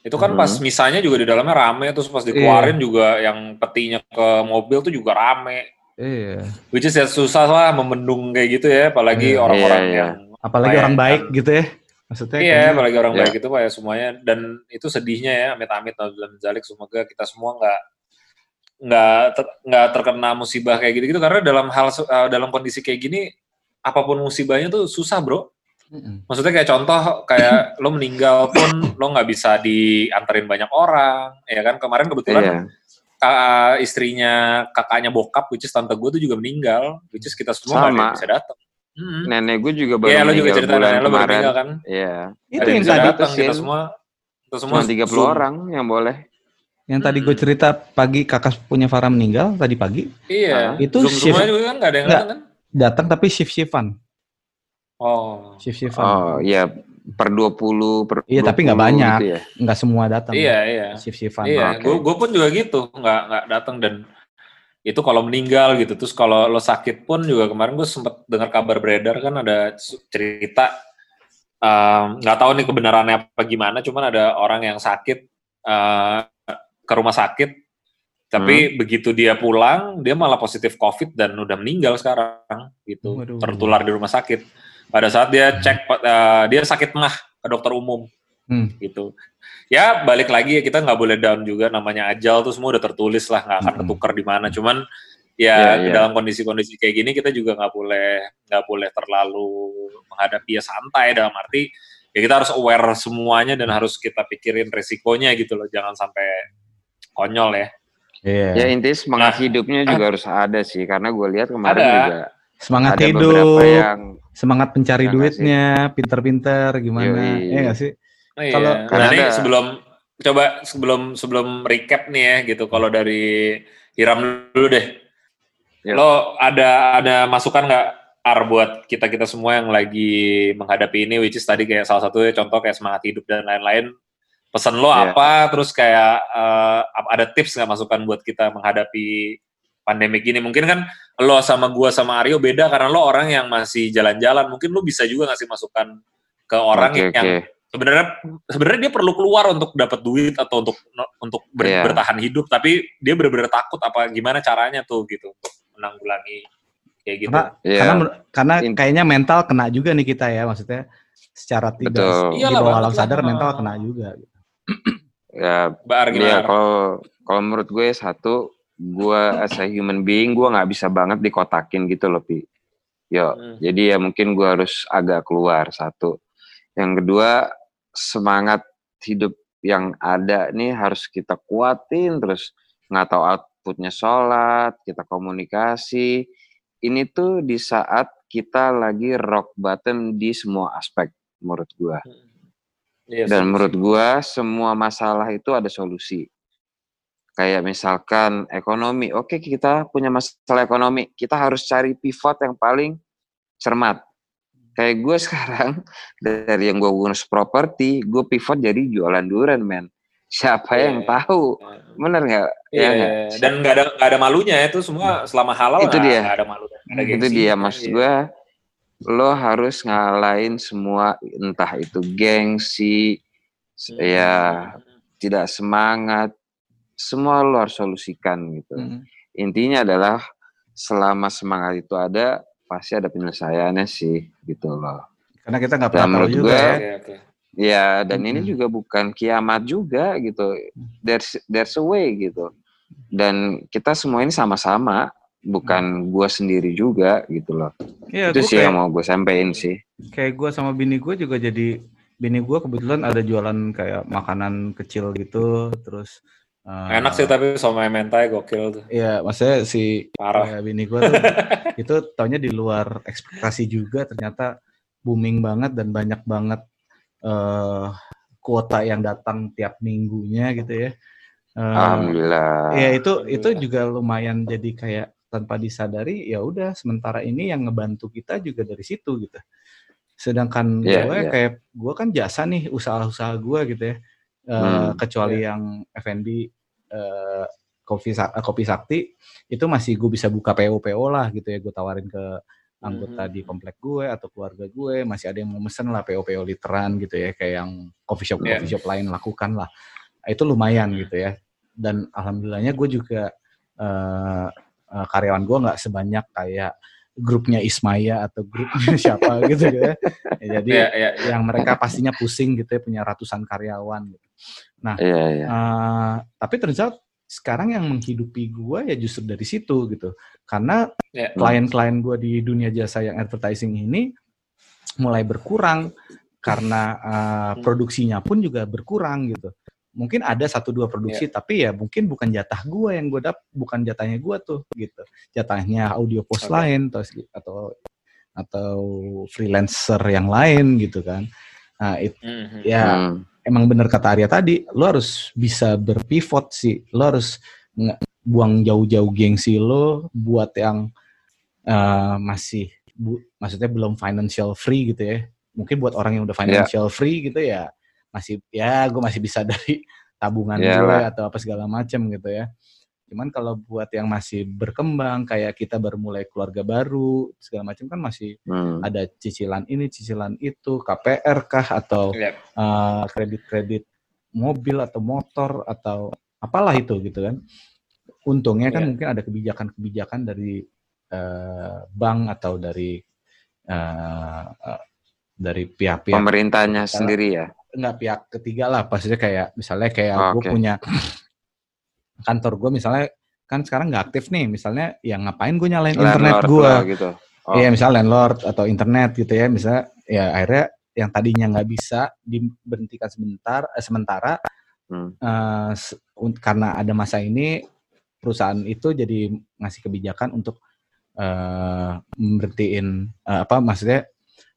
Itu kan hmm. pas misalnya juga di dalamnya rame, terus pas dikeluarin yeah. juga yang petinya ke mobil tuh juga rame. Iya. Yeah. Which is ya susah lah membendung kayak gitu ya, apalagi iya. orang-orang yeah, yeah, yeah. yang apalagi orang baik kan. gitu ya. Maksudnya iya, kayaknya, apalagi orang ya. baik itu kayak semuanya dan itu sedihnya ya, amit-amit dalam zalik semoga kita semua nggak nggak ter, nggak terkena musibah kayak gitu-gitu karena dalam hal uh, dalam kondisi kayak gini apa pun musibahnya tuh susah bro. Maksudnya kayak contoh kayak lo meninggal pun lo nggak bisa dianterin banyak orang, ya kan kemarin kebetulan yeah. Kak, istrinya kakaknya bokap, which is tante gue tuh juga meninggal, which is kita semua nggak bisa datang. Hmm. Nenek gue juga baru yeah, lo juga cerita bulan lo baru meninggal kan? Iya. Itu yang tadi datang, kita semua kita semua tiga puluh orang yang boleh. Yang tadi gue cerita pagi kakak punya Farah meninggal tadi pagi. Iya. Itu Zoom shift. juga kan gak ada yang datang kan? Datang tapi shift shiftan. Oh. Shift shiftan. Oh iya per 20 per Iya, tapi nggak banyak. Gitu ya? Nggak semua datang. Iya, iya. Shift shiftan. Iya, gue okay. pun juga gitu, nggak nggak datang dan itu kalau meninggal gitu. Terus kalau lo sakit pun juga kemarin gue sempat dengar kabar beredar kan ada cerita nggak um, tahu nih kebenarannya apa gimana. Cuman ada orang yang sakit uh, ke rumah sakit. Tapi hmm. begitu dia pulang dia malah positif covid dan udah meninggal sekarang gitu. Waduh. tertular di rumah sakit. Pada saat dia cek uh, dia sakit mah ke dokter umum hmm. gitu ya balik lagi ya kita nggak boleh down juga namanya ajal tuh semua udah tertulis lah nggak akan ketukar di mana cuman ya yeah, yeah. dalam kondisi-kondisi kayak gini kita juga nggak boleh nggak boleh terlalu menghadapi ya santai dalam arti ya kita harus aware semuanya dan harus kita pikirin resikonya gitu loh jangan sampai konyol ya yeah. ya intinya semangat nah, hidupnya juga harus ada sih karena gue lihat kemarin ada. juga semangat ada hidup yang semangat pencari duitnya pinter-pinter gimana Yui. ya gak sih Oh, iya. Kalau karena ini sebelum coba sebelum sebelum recap nih ya gitu. Kalau dari Hiram dulu deh. Yep. Lo ada ada masukan nggak Ar buat kita kita semua yang lagi menghadapi ini, which is tadi kayak salah satu contoh kayak semangat hidup dan lain-lain. Pesan lo yeah. apa? Terus kayak uh, ada tips nggak masukan buat kita menghadapi pandemi gini? Mungkin kan lo sama gua sama Aryo beda karena lo orang yang masih jalan-jalan. Mungkin lo bisa juga ngasih masukan ke orang okay, yang okay sebenarnya sebenarnya dia perlu keluar untuk dapat duit atau untuk untuk ber, yeah. bertahan hidup tapi dia benar-benar takut apa gimana caranya tuh gitu untuk menanggulangi kayak gitu karena yeah. karena, karena kayaknya mental kena juga nih kita ya maksudnya secara tidak Betul. di bawah alam sadar mental kena juga gitu. ya Bar, ya kalau kalau menurut gue satu gue as a human being gue nggak bisa banget dikotakin gitu loh pi yo hmm. jadi ya mungkin gue harus agak keluar satu yang kedua semangat hidup yang ada nih harus kita kuatin terus nggak tahu outputnya sholat kita komunikasi. Ini tuh di saat kita lagi rock bottom di semua aspek menurut gua. Yes, hmm. iya, dan menurut gua semua masalah itu ada solusi. Kayak misalkan ekonomi oke kita punya masalah ekonomi kita harus cari pivot yang paling cermat kayak gue sekarang dari yang gue ngurus properti gue pivot jadi jualan durian men siapa yeah. yang iya. tahu bener nggak yeah, ya yeah. Iya. dan nggak ada nggak ada malunya itu semua selama halal itu dia gak ada malu ada itu dia maksud yeah. gue lo harus ngalahin semua entah itu gengsi hmm. ya tidak semangat semua lo harus solusikan gitu hmm. intinya adalah selama semangat itu ada pasti ada penyelesaiannya sih gitu loh. Karena kita nggak pernah tahu juga gue, ya. Ya, dan hmm. ini juga bukan kiamat juga gitu. There's there's a way gitu. Dan kita semua ini sama-sama, bukan gue sendiri juga gitu loh. Ya, itu sih kayak, yang mau gue sampein sih. Kayak gue sama bini gue juga jadi bini gue kebetulan ada jualan kayak makanan kecil gitu, terus Uh, Enak sih tapi sama mentai gokil tuh. Iya, maksudnya si Parah. Ya, bini gue tuh itu taunya di luar ekspektasi juga ternyata booming banget dan banyak banget uh, kuota yang datang tiap minggunya gitu ya. Uh, Alhamdulillah. Ya itu itu juga lumayan jadi kayak tanpa disadari ya udah sementara ini yang ngebantu kita juga dari situ gitu. Sedangkan yeah, gue yeah. kayak gue kan jasa nih usaha-usaha gue gitu ya. Uh, hmm, kecuali yeah. yang F&B uh, kopi kopi sakti itu masih gue bisa buka PO PO lah gitu ya gue tawarin ke anggota hmm. di komplek gue atau keluarga gue masih ada yang mau mesen lah PO PO literan gitu ya kayak yang coffee shop yeah. coffee shop lain lakukan lah itu lumayan hmm. gitu ya dan alhamdulillahnya gue juga uh, uh, karyawan gue nggak sebanyak kayak grupnya Ismaya atau grupnya siapa gitu ya. ya jadi yeah, yeah, yeah. yang mereka pastinya pusing gitu ya punya ratusan karyawan gitu. Nah, yeah, yeah. Uh, tapi ternyata sekarang yang menghidupi gue ya justru dari situ gitu karena yeah. klien-klien gue di dunia jasa yang advertising ini mulai berkurang karena uh, produksinya pun juga berkurang gitu mungkin ada satu dua produksi yeah. tapi ya mungkin bukan jatah gue yang gue dap bukan jatahnya gue tuh gitu jatahnya audio post okay. lain atau atau atau freelancer yang lain gitu kan nah itu mm -hmm. ya mm emang bener kata Arya tadi, lo harus bisa berpivot sih. Lo harus buang jauh-jauh gengsi lo buat yang uh, masih bu, maksudnya belum financial free gitu ya. Mungkin buat orang yang udah iya. financial yeah. free gitu ya masih ya gue masih bisa dari tabungan yeah, gue atau apa segala macam gitu ya. Cuman kalau buat yang masih berkembang kayak kita baru mulai keluarga baru segala macam kan masih hmm. ada cicilan ini, cicilan itu, KPR kah atau yep. uh, kredit-kredit mobil atau motor atau apalah itu gitu kan. Untungnya kan yeah. mungkin ada kebijakan-kebijakan dari uh, bank atau dari uh, uh, dari pihak-pihak pemerintahnya sendiri ya. Enggak pihak ketiga lah, pastinya kayak misalnya kayak oh, gue okay. punya kantor gue misalnya kan sekarang nggak aktif nih misalnya ya ngapain gue nyalain landlord internet gue gitu oh. iya misalnya landlord atau internet gitu ya misalnya ya akhirnya yang tadinya nggak bisa diberhentikan sebentar eh, sementara hmm. uh, karena ada masa ini perusahaan itu jadi ngasih kebijakan untuk uh, berhentiin uh, apa maksudnya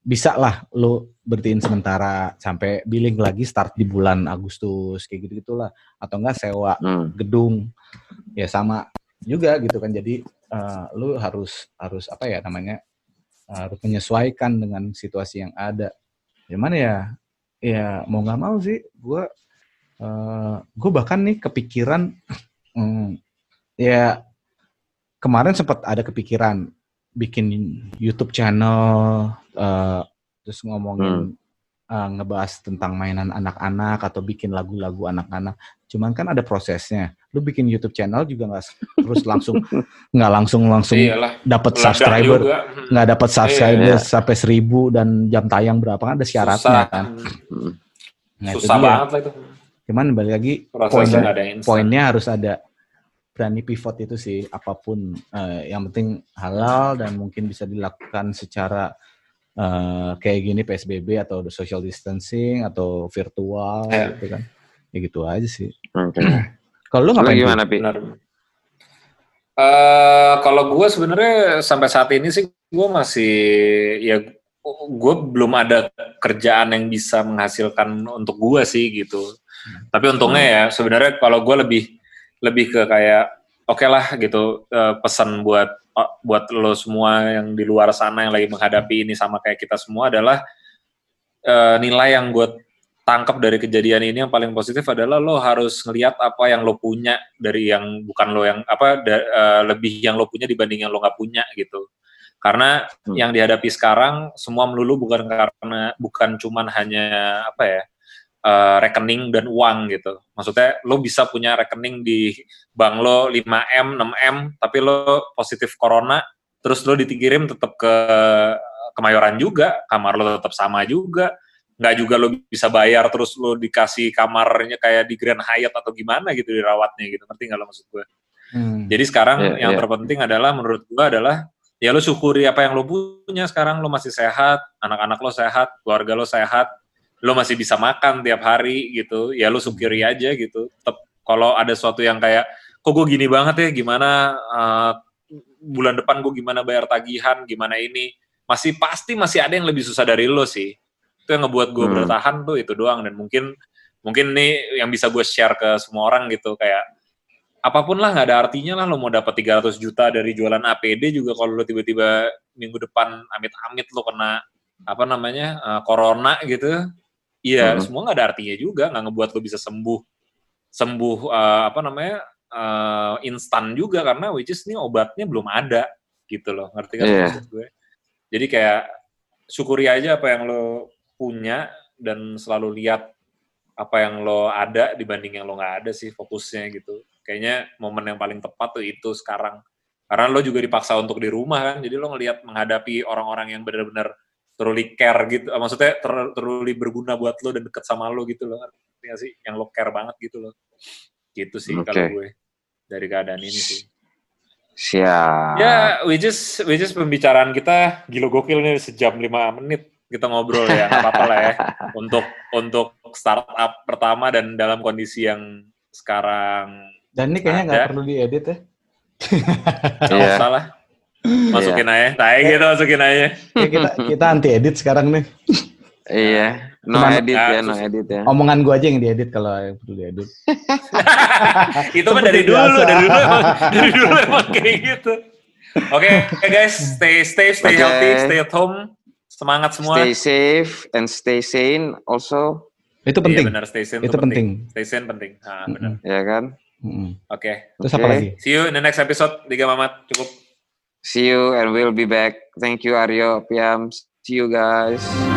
bisa lah lo bertiin sementara sampai billing lagi start di bulan Agustus kayak gitu gitulah atau enggak sewa hmm. gedung ya sama juga gitu kan. Jadi uh, lu harus harus apa ya namanya uh, harus menyesuaikan dengan situasi yang ada. Gimana ya ya mau nggak mau sih gue uh, gue bahkan nih kepikiran um, ya kemarin sempat ada kepikiran bikin YouTube channel uh, terus ngomongin hmm. uh, ngebahas tentang mainan anak-anak atau bikin lagu-lagu anak-anak. Cuman kan ada prosesnya. Lu bikin YouTube channel juga nggak terus langsung nggak langsung langsung dapat subscriber, nggak dapat subscriber iya, iya. sampai seribu dan jam tayang berapa kan ada syaratnya Susah. kan. Hmm. Nah, Susah itu banget lah itu. Cuman balik lagi poin, poinnya harus ada berani pivot itu sih apa pun uh, yang penting halal dan mungkin bisa dilakukan secara uh, kayak gini PSBB atau social distancing atau virtual yeah. gitu kan ya gitu aja sih okay. kalau lu ngapain gimana pi uh, kalau gue sebenarnya sampai saat ini sih gue masih ya gue belum ada kerjaan yang bisa menghasilkan untuk gue sih gitu hmm. tapi untungnya ya sebenarnya kalau gue lebih lebih ke kayak oke okay lah gitu uh, pesan buat uh, buat lo semua yang di luar sana yang lagi menghadapi ini sama kayak kita semua adalah uh, nilai yang gue tangkap dari kejadian ini yang paling positif adalah lo harus ngelihat apa yang lo punya dari yang bukan lo yang apa da, uh, lebih yang lo punya dibanding yang lo nggak punya gitu karena hmm. yang dihadapi sekarang semua melulu bukan karena bukan cuman hanya apa ya uh, rekening dan uang gitu. Maksudnya lo bisa punya rekening di bank lo 5M, 6M, tapi lo positif corona, terus lo dikirim tetap ke Kemayoran juga, kamar lo tetap sama juga, nggak juga lo bisa bayar terus lo dikasih kamarnya kayak di Grand Hyatt atau gimana gitu dirawatnya gitu, ngerti nggak lo maksud gue? Hmm. Jadi sekarang yeah, yang yeah. terpenting adalah menurut gue adalah ya lo syukuri apa yang lo punya sekarang lo masih sehat, anak-anak lo sehat, keluarga lo sehat, lo masih bisa makan tiap hari gitu ya lo syukuri aja gitu. Tetap kalau ada sesuatu yang kayak kok gue gini banget ya gimana uh, bulan depan gue gimana bayar tagihan gimana ini masih pasti masih ada yang lebih susah dari lo sih. Itu yang ngebuat gue Hmm. bertahan tuh itu doang dan mungkin mungkin nih yang bisa gue share ke semua orang gitu kayak apa pun lah nggak ada artinya lah lo mau dapat 300 juta dari jualan APD juga kalau lo tiba-tiba minggu depan amit-amit lo kena apa namanya eh, corona gitu iya Hmm. semua nggak ada artinya juga nggak ngebuat lo bisa sembuh sembuh eh, apa namanya eh, instan juga karena which is ini obatnya belum ada gitu loh ngerti kan Iya. maksud gue jadi kayak syukuri aja apa yang lo punya dan selalu lihat apa yang lo ada dibanding yang lo nggak ada sih fokusnya gitu kayaknya momen yang paling tepat tuh itu sekarang karena lo juga dipaksa untuk di rumah kan jadi lo ngelihat menghadapi orang-orang yang benar-benar truly care gitu Eh, maksudnya ter- truly berguna buat lo dan deket sama lo gitu loh ngerti nggak sih yang lo care banget gitu loh gitu sih Oke. kalau gue dari keadaan ini sih Siap. Ya, which is, which is pembicaraan kita gila gokil nih sejam lima menit kita ngobrol ya, nggak apa-apa lah ya. Untuk untuk startup pertama dan dalam kondisi yang sekarang Dan ini kayaknya nggak perlu diedit ya. nggak Iya. usah lah. Masukin aja, tai gitu masukin aja. Kayak kita kita anti edit sekarang nih. Iya. No Cuman- edit Ah, ya, no terus- edit ya. Omongan gua aja yang diedit kalau yang perlu diedit. Itu mah Seperti dari dulu, biasa. dari dulu emang, dari dulu emang kayak gitu. Oke, oke guys, stay stay stay Oke. healthy, stay at home. Semangat semua. Stay safe and stay sane also, Itu Iya penting. benar, stay sane Itu tuh penting. Stay sane penting. Ah, benar. Mm-mm. ya kan? Mm-mm. Oke. Terus Oke. apa lagi? See you in the next episode. Liga Mamat cukup. See you and we'll be back. Thank you Aryo, Piam. See you guys.